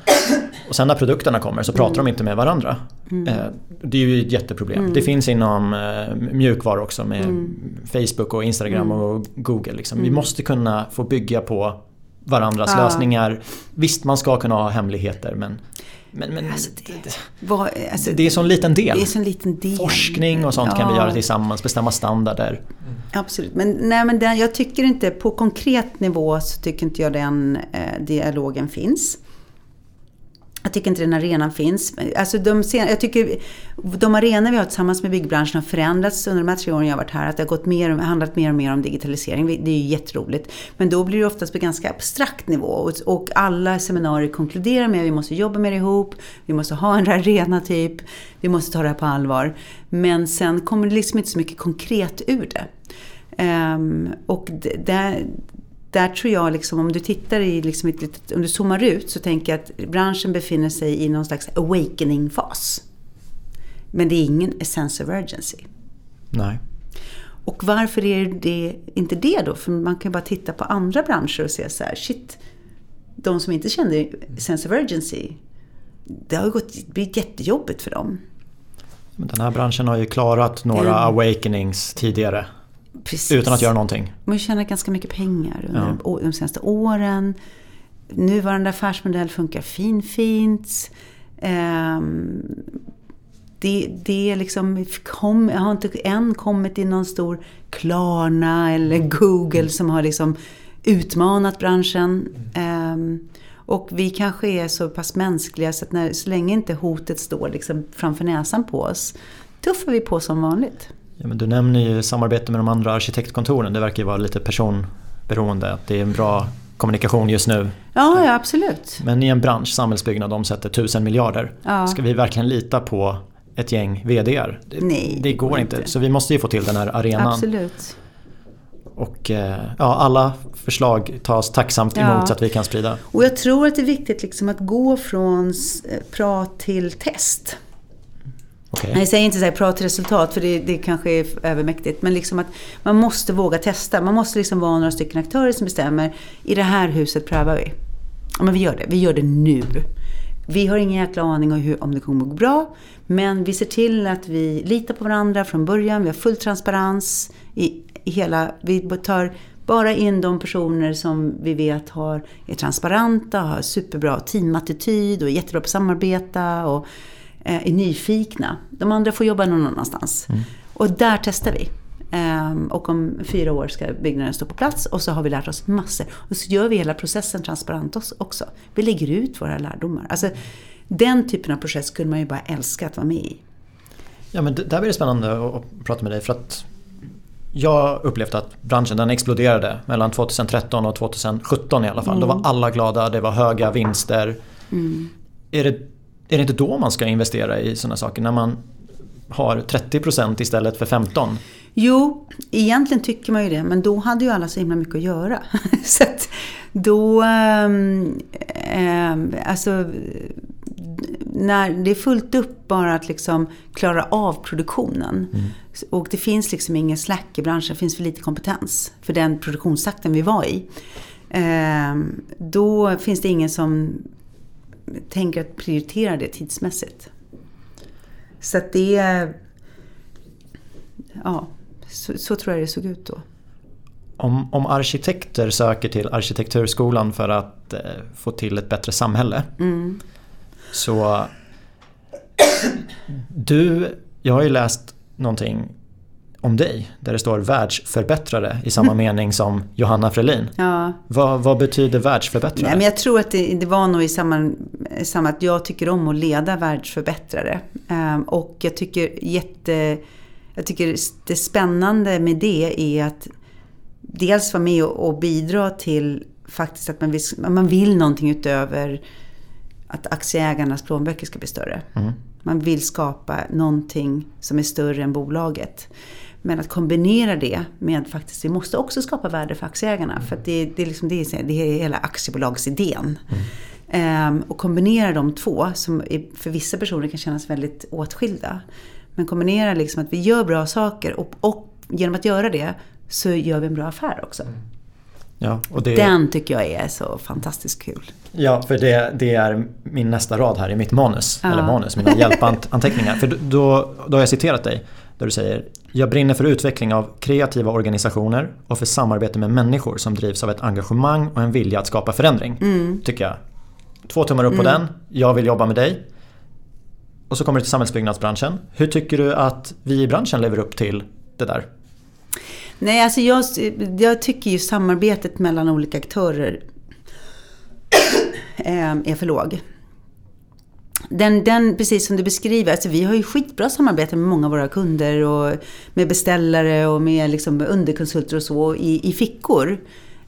Och sen när produkterna kommer så pratar mm. de inte med varandra. Mm. Eh, det är ju ett jätteproblem. Mm. Det finns inom eh, mjukvaror också med mm. Facebook och Instagram mm. och Google. Liksom. Vi mm. måste kunna få bygga på varandras Ja. lösningar. Visst, man ska kunna ha hemligheter men, men, men Alltså, det- det, Vad, alltså, det är så en liten del. det är så en liten del. Forskning och sånt kan vi Ja. göra tillsammans, bestämma standarder. Absolut, men, nej, men den, jag tycker inte, på konkret nivå så tycker inte jag den eh, dialogen finns. Jag tycker inte den arenan finns. Alltså de, sen, jag tycker de arenor vi har tillsammans med byggbranschen har förändrats under de här tre åren jag har varit här. Att det har gått mer, handlat mer och mer om digitalisering. Det är ju jätteroligt. Men då blir det oftast på ganska abstrakt nivå. Och, och alla seminarier konkluderar med att vi måste jobba mer ihop. Vi måste ha en arena typ. Vi måste ta det här på allvar. Men sen kommer det liksom inte så mycket konkret ur det. Um, och det, där tror jag, liksom, om du tittar i, liksom om du zoomar ut så tänker jag att branschen befinner sig i någon slags awakening-fas. Men det är ingen sense of urgency. Nej. Och varför är det inte det då? För man kan ju bara titta på andra branscher och se så här, shit, de som inte kände sense of urgency, det har ju gått, blivit jättejobbigt för dem. Men den här branschen har ju klarat några Mm. awakenings tidigare. Precis. Utan att göra någonting. Man har tjänat ganska mycket pengar under Ja. de senaste åren. Nuvarande affärsmodell funkar finfint. Ehm, det, det är liksom, kom, jag har inte än kommit i någon stor Klarna eller Google som har liksom utmanat branschen. Ehm, och vi kanske är så pass mänskliga så att när, så länge inte hotet står liksom framför näsan på oss tuffar vi på som vanligt. Ja, men du nämner ju samarbete med de andra arkitektkontoren. Det verkar ju vara lite personberoende. Att det är en bra kommunikation just nu. Ja, ja absolut. Men i en bransch, samhällsbyggnad, omsätter tusen miljarder. Ja. Ska vi verkligen lita på ett gäng VDR? Det, Nej, det går inte. Så vi måste ju få till den här arenan. Absolut. Och eh, ja, alla förslag tas tacksamt Ja. emot så att vi kan sprida. Och jag tror att det är viktigt liksom att gå från eh, prat till test. Okay. Jag säger inte så här prat resultat för det, det kanske är övermäktigt. Men liksom att man måste våga testa. Man måste liksom vara några stycken aktörer som bestämmer. I det här huset prövar vi. Ja, men vi gör det. Vi gör det nu. Vi har ingen jäkla aning om, hur, om det kommer att gå bra. Men vi ser till att vi litar på varandra från början. Vi har full transparens i, i hela... Vi tar bara in de personer som vi vet har, är transparenta, har superbra teamattityd och är jättebra på att samarbeta. Och, eh, är nyfikna. De andra får jobba någon annanstans. Och där testar vi. Ehm, och om fyra år ska byggnaden stå på plats och så har vi lärt oss massor. Och så gör vi hela processen transparent oss- också. Vi lägger ut våra lärdomar. Alltså, den typen av process skulle man ju bara älska att vara med i. Ja, men det, där blir det spännande att, prata med dig för att jag upplevde att branschen den exploderade mellan 2013 och 2017 i alla fall. Då var alla glada, det var höga vinster. Är, det, är det inte då man ska investera i sådana saker? När man har 30% istället för 15%? Jo, egentligen tycker man ju det, men då hade ju alla så himla mycket att göra. så att då... ehm, alltså, när det är fullt upp bara att liksom klara av produktionen. Och det finns liksom ingen slack i branschen, det finns för lite kompetens för den produktionstakten vi var i. Ehm, då finns det ingen som tänker att prioritera det tidsmässigt. Så att det. Ja, så, så tror jag det såg ut då. Om, om arkitekter söker till arkitekturskolan för att eh, få till ett bättre samhälle. Så du, jag har ju läst någonting om dig där det står världsförbättrare i samma mening som Johanna Frelin. Ja. Vad, vad betyder världsförbättrare? Nej, men jag tror att det, det var nog i samma, samma att jag tycker om att leda världsförbättrare. Ehm, och jag tycker jätte... Jag tycker det spännande med det är att dels vara med och, och bidra till faktiskt att man vill, man vill någonting utöver att aktieägarnas plånböcker ska bli större. Man vill skapa någonting som är större än bolaget. Men att kombinera det med faktiskt, vi måste också skapa värde för aktieägarna. För det, det, är liksom, det, är, det är hela aktiebolagsidén. Ehm, och kombinera de två, som för vissa personer kan kännas väldigt åtskilda. Men kombinera liksom att vi gör bra saker och, och genom att göra det så gör vi en bra affär också. Ja, och det, Den tycker jag är så fantastiskt kul. ja, för det, det är min nästa rad här i mitt manus. Ja. Eller manus, mina hjälpanteckningar. För då, då har jag citerat dig. Där du säger “Jag brinner för utveckling av kreativa organisationer och för samarbete med människor som drivs av ett engagemang och en vilja att skapa förändring”. Mm. Tycker jag. Två tummar upp på den. Jag vill jobba med dig. Och så kommer du till samhällsbyggnadsbranschen. Hur tycker du att vi i branschen lever upp till det där? Nej, alltså jag, jag tycker ju samarbetet mellan olika aktörer eh, är för låg. Den, den, precis som du beskriver, alltså vi har ju skitbra samarbete med många av våra kunder och med beställare och med liksom underkonsulter och så i, i fickor.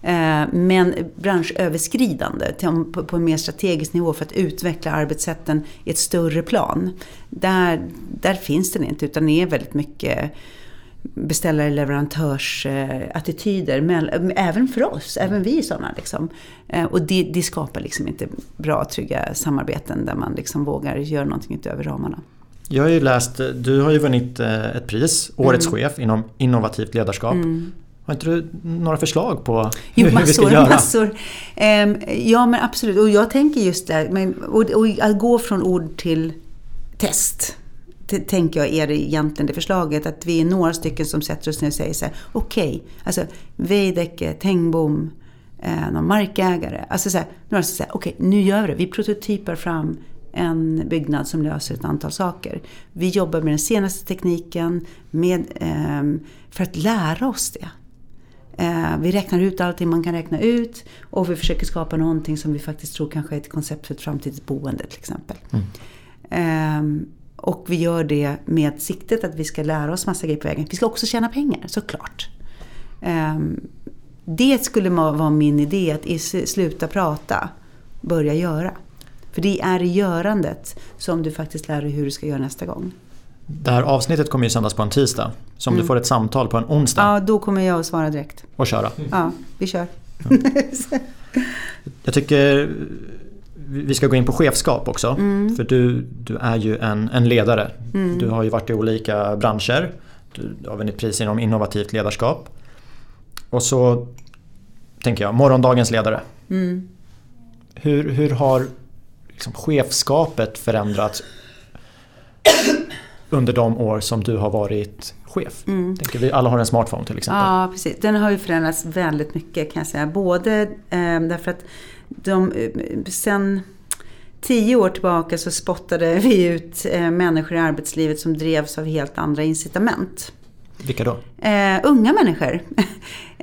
Eh, men branschöverskridande på, på en mer strategisk nivå för att utveckla arbetssätten i ett större plan. Där, där finns den inte, utan det är väldigt mycket beställare leverantörsattityder. Men, även för oss, även vi är sådana. Liksom. Eh, och det, det, skapar liksom inte bra, trygga samarbeten där man liksom vågar göra någonting utöver ramarna. Jag har ju läst, du har ju vunnit eh, ett pris, Årets mm. chef inom innovativt ledarskap. Mm. Har inte du några förslag på hur, jo, massor, vi ska göra? Massor. Um, ja men absolut, och jag tänker just det, men, och, och att gå från ord till test tänker jag är det egentligen det förslaget. Att vi är några stycken som sätter oss ner och säger så här, okej, okay, alltså Veidekke, Tengbom, eh, någon markägare. Alltså så här, några som säger, okej, okay, nu gör vi det. Vi prototypar fram en byggnad som löser ett antal saker. Vi jobbar med den senaste tekniken med, eh, för att lära oss det. Eh, vi räknar ut allting man kan räkna ut och vi försöker skapa någonting som vi faktiskt tror kanske är ett koncept för ett framtida boende till exempel. Mm. Och vi gör det med siktet att vi ska lära oss massa grejer på vägen. Vi ska också tjäna pengar, såklart. Ehm, det skulle vara min idé, att sluta prata, börja göra. För det är i görandet som du faktiskt lär dig hur du ska göra nästa gång. Det här avsnittet kommer ju sändas på en tisdag. Så om mm. du får ett samtal på en onsdag. Ja, då kommer jag att svara direkt. Och köra. Ja, vi kör. Ja. jag tycker vi ska gå in på chefskap också. Mm. För du, du är ju en, en ledare. Mm. Du har ju varit i olika branscher. Du har vunnit pris inom innovativt ledarskap. Och så tänker jag, morgondagens ledare. Mm. Hur, hur har liksom chefskapet förändrats under de år som du har varit chef? Mm. Tänker vi alla har en smartphone till exempel. Ja, precis. Den har ju förändrats väldigt mycket kan jag säga. Både eh, därför att de, sen tio år tillbaka så spottade vi ut eh, människor i arbetslivet som drevs av helt andra incitament. Vilka då? Uh, unga människor.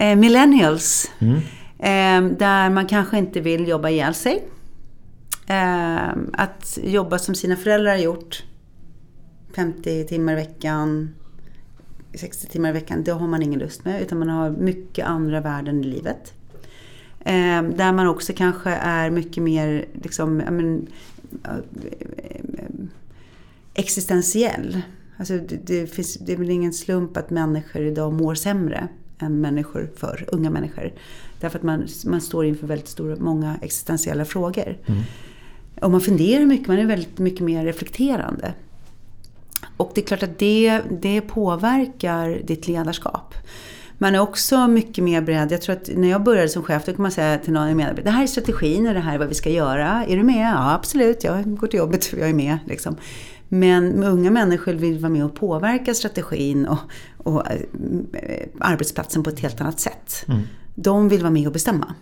uh, millennials. Mm. Uh, där man kanske inte vill jobba ihjäl sig. att jobba som sina föräldrar har gjort. 50 timmar i veckan, 60 timmar i veckan. Det har man ingen lust med. Utan man har mycket andra värden i livet. Eh, där man också kanske är mycket mer liksom, men, existentiell. Alltså det, det, finns, det är väl ingen slump att människor idag mår sämre än människor för unga människor. Därför att man, man står inför väldigt stora, många existentiella frågor. Mm. Och man funderar mycket, man är väldigt mycket mer reflekterande. Och det är klart att det, det påverkar ditt ledarskap. Man är också mycket mer beredd. Jag tror att när jag började som chef, då kan man säga till någon medarbetare, det här är strategin och det här är vad vi ska göra. Är du med? Ja, absolut. Jag går till jobbet för jag är med. Liksom. Men unga människor vill vara med och påverka strategin och, och äh, arbetsplatsen på ett helt annat sätt. Mm. De vill vara med och bestämma.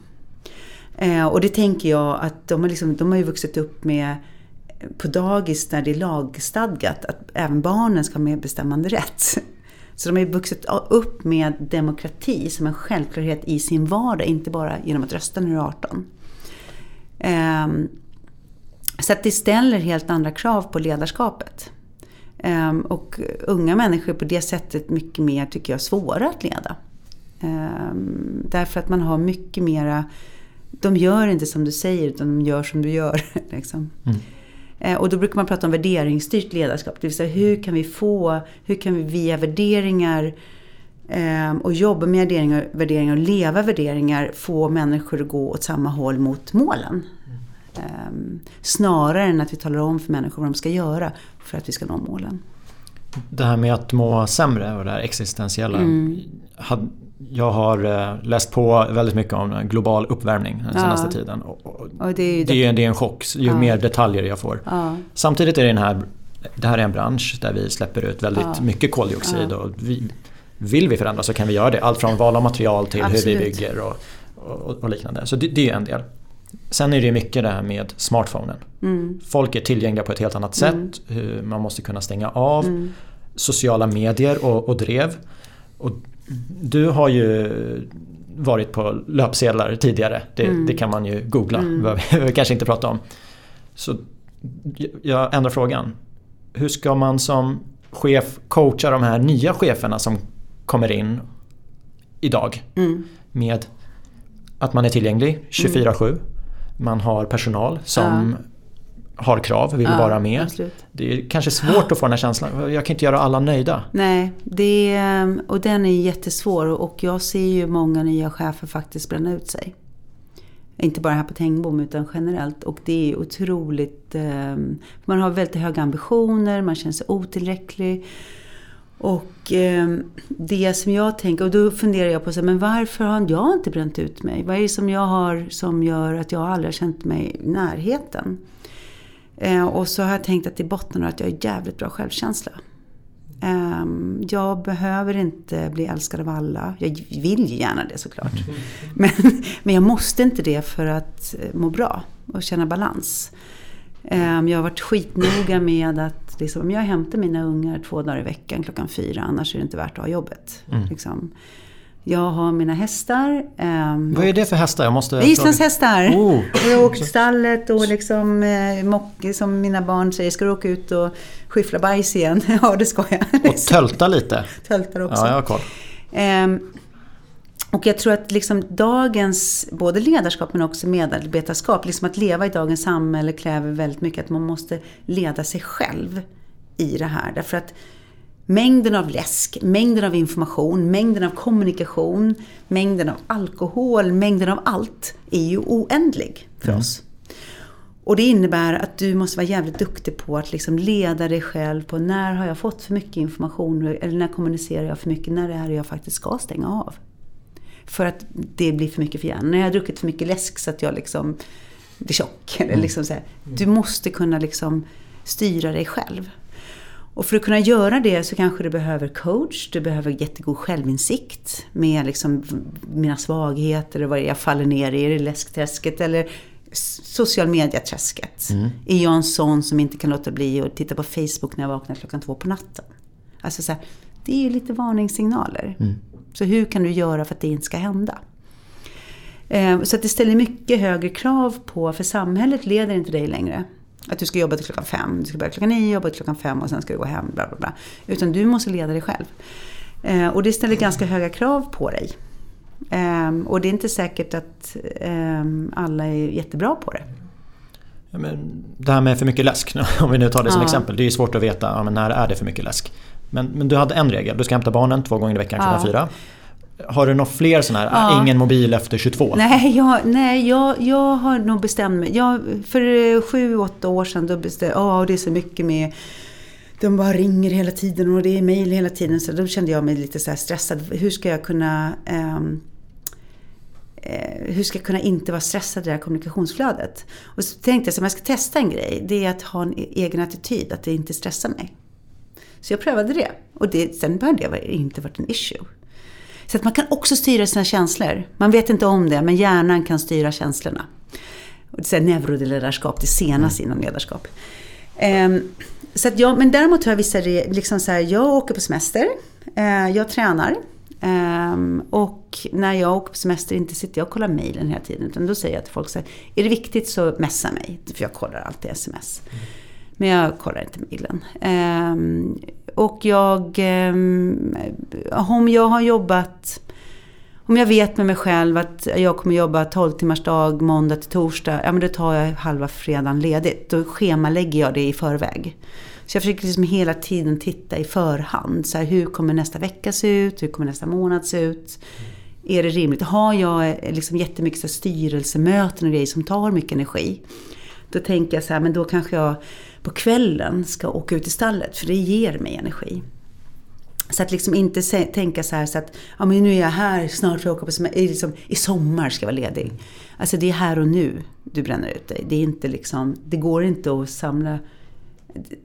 Eh, och det tänker jag att de har, liksom, de har ju vuxit upp med på dagis där det är lagstadgat att även barnen ska ha medbestämmande rätt. Så de har ju vuxit upp med demokrati som en självklarhet i sin vardag, inte bara genom att rösta när du är 18. Ehm, så att det ställer helt andra krav på ledarskapet. Ehm, och unga människor på det sättet mycket mer, tycker jag, svåra att leda. Ehm, därför att man har mycket mera, de gör inte som du säger utan de gör som du gör. liksom. Mm. Eh, och då brukar man prata om värderingsstyrt ledarskap. Det vill säga hur kan vi få, hur kan vi via värderingar eh, och jobba med värderingar, värderingar och leva värderingar få människor att gå åt samma håll mot målen. Mm. Snarare än att vi talar om för människor vad de ska göra för att vi ska nå målen. Det här med att må sämre och det här existentiella. Mm jag har eh, läst på väldigt mycket om global uppvärmning den senaste ja. tiden. Och, och det, är det, det, är en chock ju ja. mer detaljer jag får. Ja. Samtidigt är det den här det här är en bransch där vi släpper ut väldigt mycket koldioxid och vi, vill vi förändra så kan vi göra det. Allt från val av material till Absolut. hur vi bygger och, och, och liknande. Så det, det, är en del. Sen är det mycket det här med smartphonen. Mm. Folk är tillgängliga på ett helt annat mm. sätt. Man måste kunna stänga av. Mm. Sociala medier och, och drev. Och du har ju varit på löpsedlar tidigare. Det, mm. det kan man ju googla. Mm. behöver vi kanske inte prata om. Så jag ändrar frågan. Hur ska man som chef coacha de här nya cheferna som kommer in idag? Mm. Med att man är tillgänglig 24-7. Mm. Man har personal som ja har krav, vill ja, vara med. Absolut. Det är kanske svårt att få den här känslan. Jag kan inte göra alla nöjda. Nej, det är, och den är jättesvår. Och jag ser ju många nya chefer faktiskt bränna ut sig. Inte bara här på Tengbom utan generellt. Och det är otroligt... Ehm, man har väldigt höga ambitioner, man känner sig otillräcklig. Och ehm, det som jag tänker, och då funderar jag på så men varför har jag inte bränt ut mig? Vad är det som jag har som gör att jag aldrig har känt mig i närheten? Eh, och så har jag tänkt att i botten att jag har jävligt bra självkänsla. Eh, jag behöver inte bli älskad av alla. Jag vill ju gärna det såklart. Men, men jag måste inte det för att eh, må bra och känna balans. Eh, jag har varit skitnoga med att liksom, om jag hämtar mina ungar två dagar i veckan klockan fyra, annars är det inte värt att ha jobbet. Mm. Liksom. Jag har mina hästar. Um, Vad är det för hästar? Jag måste... Islandshästar. Oh. Jag åker till stallet och liksom, eh, mock, som mina barn säger, ska du åka ut och skyffla bajs igen? ja, det ska jag. Och tölta lite. Töltar också. Ja, jag har koll. Um, och jag tror att liksom dagens, både ledarskap men också medarbetarskap, liksom att leva i dagens samhälle kräver väldigt mycket att man måste leda sig själv i det här. Därför att mängden av läsk, mängden av information, mängden av kommunikation, mängden av alkohol, mängden av allt är ju oändlig för mm. oss. Och det innebär att du måste vara jävligt duktig på att liksom leda dig själv på när har jag fått för mycket information eller när kommunicerar jag för mycket, när är det jag faktiskt ska stänga av. För att det blir för mycket för hjärnan. När jag har druckit för mycket läsk så att jag liksom blir tjock. Eller mm. liksom så här. Du måste kunna liksom styra dig själv. Och för att kunna göra det så kanske du behöver coach, du behöver jättegod självinsikt med liksom mina svagheter och vad jag faller ner i, är det läskträsket eller social media-träsket? Mm. Är jag en sån som inte kan låta bli att titta på Facebook när jag vaknar klockan två på natten? Alltså så här, det är ju lite varningssignaler. Mm. Så hur kan du göra för att det inte ska hända? Eh, så att det ställer mycket högre krav på, för samhället leder inte dig längre. Att du ska jobba till klockan fem, du ska börja klockan nio, jobba till klockan fem och sen ska du gå hem. Bla, bla, bla. Utan du måste leda dig själv. Eh, och det ställer ganska höga krav på dig. Eh, och det är inte säkert att eh, alla är jättebra på det. Ja, men det här med för mycket läsk, om vi nu tar det som ja. exempel. Det är ju svårt att veta ja, men när är det för mycket läsk. Men, men du hade en regel, du ska hämta barnen två gånger i veckan klockan ja. fyra. Har du några fler sådana här, ja. ingen mobil efter 22? Nej, jag, nej jag, jag har nog bestämt mig. Jag, för sju, åtta år sedan då bestämde jag, det är så mycket med de bara ringer hela tiden och det är mejl hela tiden. Så då kände jag mig lite så stressad. Hur ska jag kunna um, hur ska jag kunna inte vara stressad i det här kommunikationsflödet? Och så tänkte jag att om jag ska testa en grej, det är att ha en egen attityd, att det inte stressar mig. Så jag prövade det. Och det, sen har det inte varit en issue. Så att man kan också styra sina känslor. Man vet inte om det, men hjärnan kan styra känslorna. Det är neuroledarskap, det senaste inom ledarskap. Um, så att jag, men däremot har jag vissa liksom så här, jag åker på semester, uh, jag tränar. Um, och när jag åker på semester inte sitter jag och kollar mejlen hela tiden. Utan då säger jag till folk så här, är det viktigt så messa mig. För jag kollar alltid sms. Mm. Men jag kollar inte mejlen. Och jag, ehm, om jag har jobbat, om jag vet med mig själv att jag kommer jobba 12 timmars dag måndag till torsdag, ja men då tar jag halva fredagen ledigt. Då schemalägger jag det i förväg. Så jag försöker liksom hela tiden titta i förhand. Så här, hur kommer nästa vecka se ut? Hur kommer nästa månad se ut? Är det rimligt? Har jag eh, liksom jättemycket så styrelsemöten och grejer som tar mycket energi? Då tänker jag så här, men då kanske jag på kvällen ska åka ut i stallet för det ger mig energi. Så att liksom inte tänka så här så att ja, men nu är jag här, snart får jag åka på semester, liksom, i sommar ska jag vara ledig. Alltså det är här och nu du bränner ut dig. Det, är inte liksom, det går inte att samla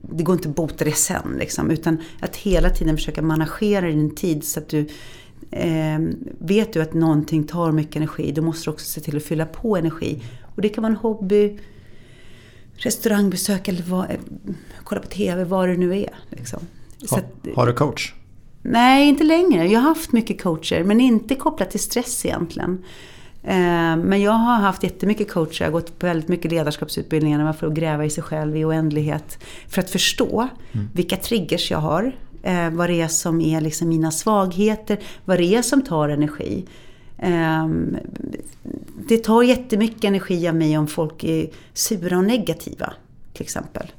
det går inte att bota det sen. Liksom, utan att hela tiden försöka managera din tid så att du eh, vet du att någonting tar mycket energi, då måste du också se till att fylla på energi. Och det kan vara en hobby, restaurangbesök eller vad, kolla på TV, vad det nu är. Liksom. Ha, att, har du coach? Nej, inte längre. Jag har haft mycket coacher, men inte kopplat till stress egentligen. Eh, men jag har haft jättemycket coacher, jag har gått på väldigt mycket ledarskapsutbildningar för att gräva i sig själv i oändlighet. För att förstå mm. vilka triggers jag har, eh, vad det är som är liksom mina svagheter, vad det är som tar energi. Ehm, det tar jättemycket energi av mig om folk är sura och negativa, till exempel.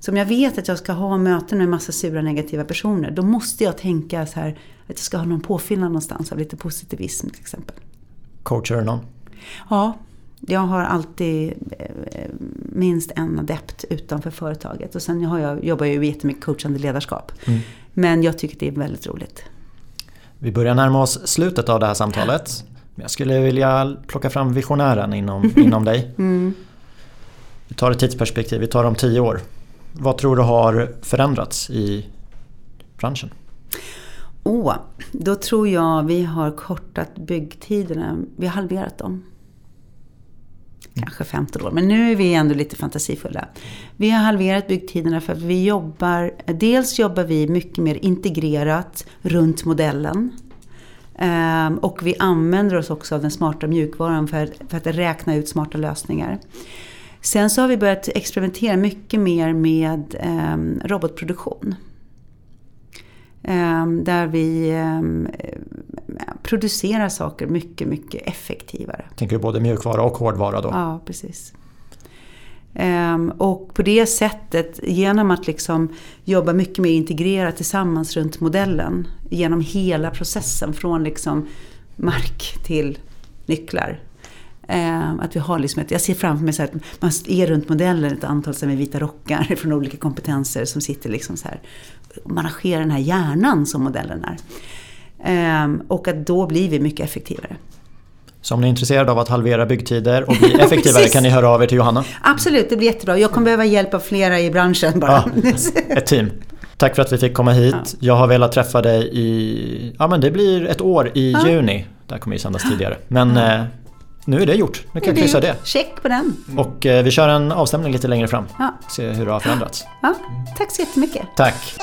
Så om jag vet att jag ska ha möten med massa sura negativa personer, då måste jag tänka så här att jag ska ha någon påfyllnad någonstans av lite positivism till exempel. Coachar du någon? Ja, jag har alltid eh, minst en adept utanför företaget. Och sen har jag, jobbar jag ju jättemycket coachande ledarskap. Mm. Men jag tycker det är väldigt roligt. Vi börjar närma oss slutet av det här samtalet. Jag skulle vilja plocka fram visionären inom, inom dig. Mm. Vi tar ett tidsperspektiv, vi tar om tio år. Vad tror du har förändrats i branschen? Oh, då tror jag vi har kortat byggtiderna. Vi har halverat dem. Kanske 15 år, men nu är vi ändå lite fantasifulla. Vi har halverat byggtiderna för att vi jobbar, dels jobbar vi mycket mer integrerat runt modellen. Ehm, och vi använder oss också av den smarta mjukvaran för, för att räkna ut smarta lösningar. Sen så har vi börjat experimentera mycket mer med ehm, robotproduktion. Um, där vi um, producerar saker mycket, mycket effektivare. Tänker du både mjukvara och hårdvara då? Ja, precis. Um, och på det sättet, genom att liksom jobba mycket mer integrerat tillsammans runt modellen, genom hela processen från liksom mark till nycklar, att vi har liksom ett, jag ser framför mig så att man är runt modellen ett antal med vita rockar från olika kompetenser som sitter liksom så här managerar den här hjärnan som modellen är. Eh, och att då blir vi mycket effektivare. Så om ni är intresserade av att halvera byggtider och bli effektivare kan ni höra av er till Johanna? Absolut, det blir jättebra. Jag kommer behöva hjälp av flera i branschen bara. Ja, ett team. Tack för att vi fick komma hit. Ja. Jag har velat träffa dig i, ja men det blir ett år i ja. juni. Det här kommer ju sändas tidigare. Men. Eh, nu är det gjort. Nu kan jag kryssa det. Check på den. Och eh, vi kör en avstämning lite längre fram. Ja. Se hur det har förändrats. Ja, tack så jättemycket. Tack.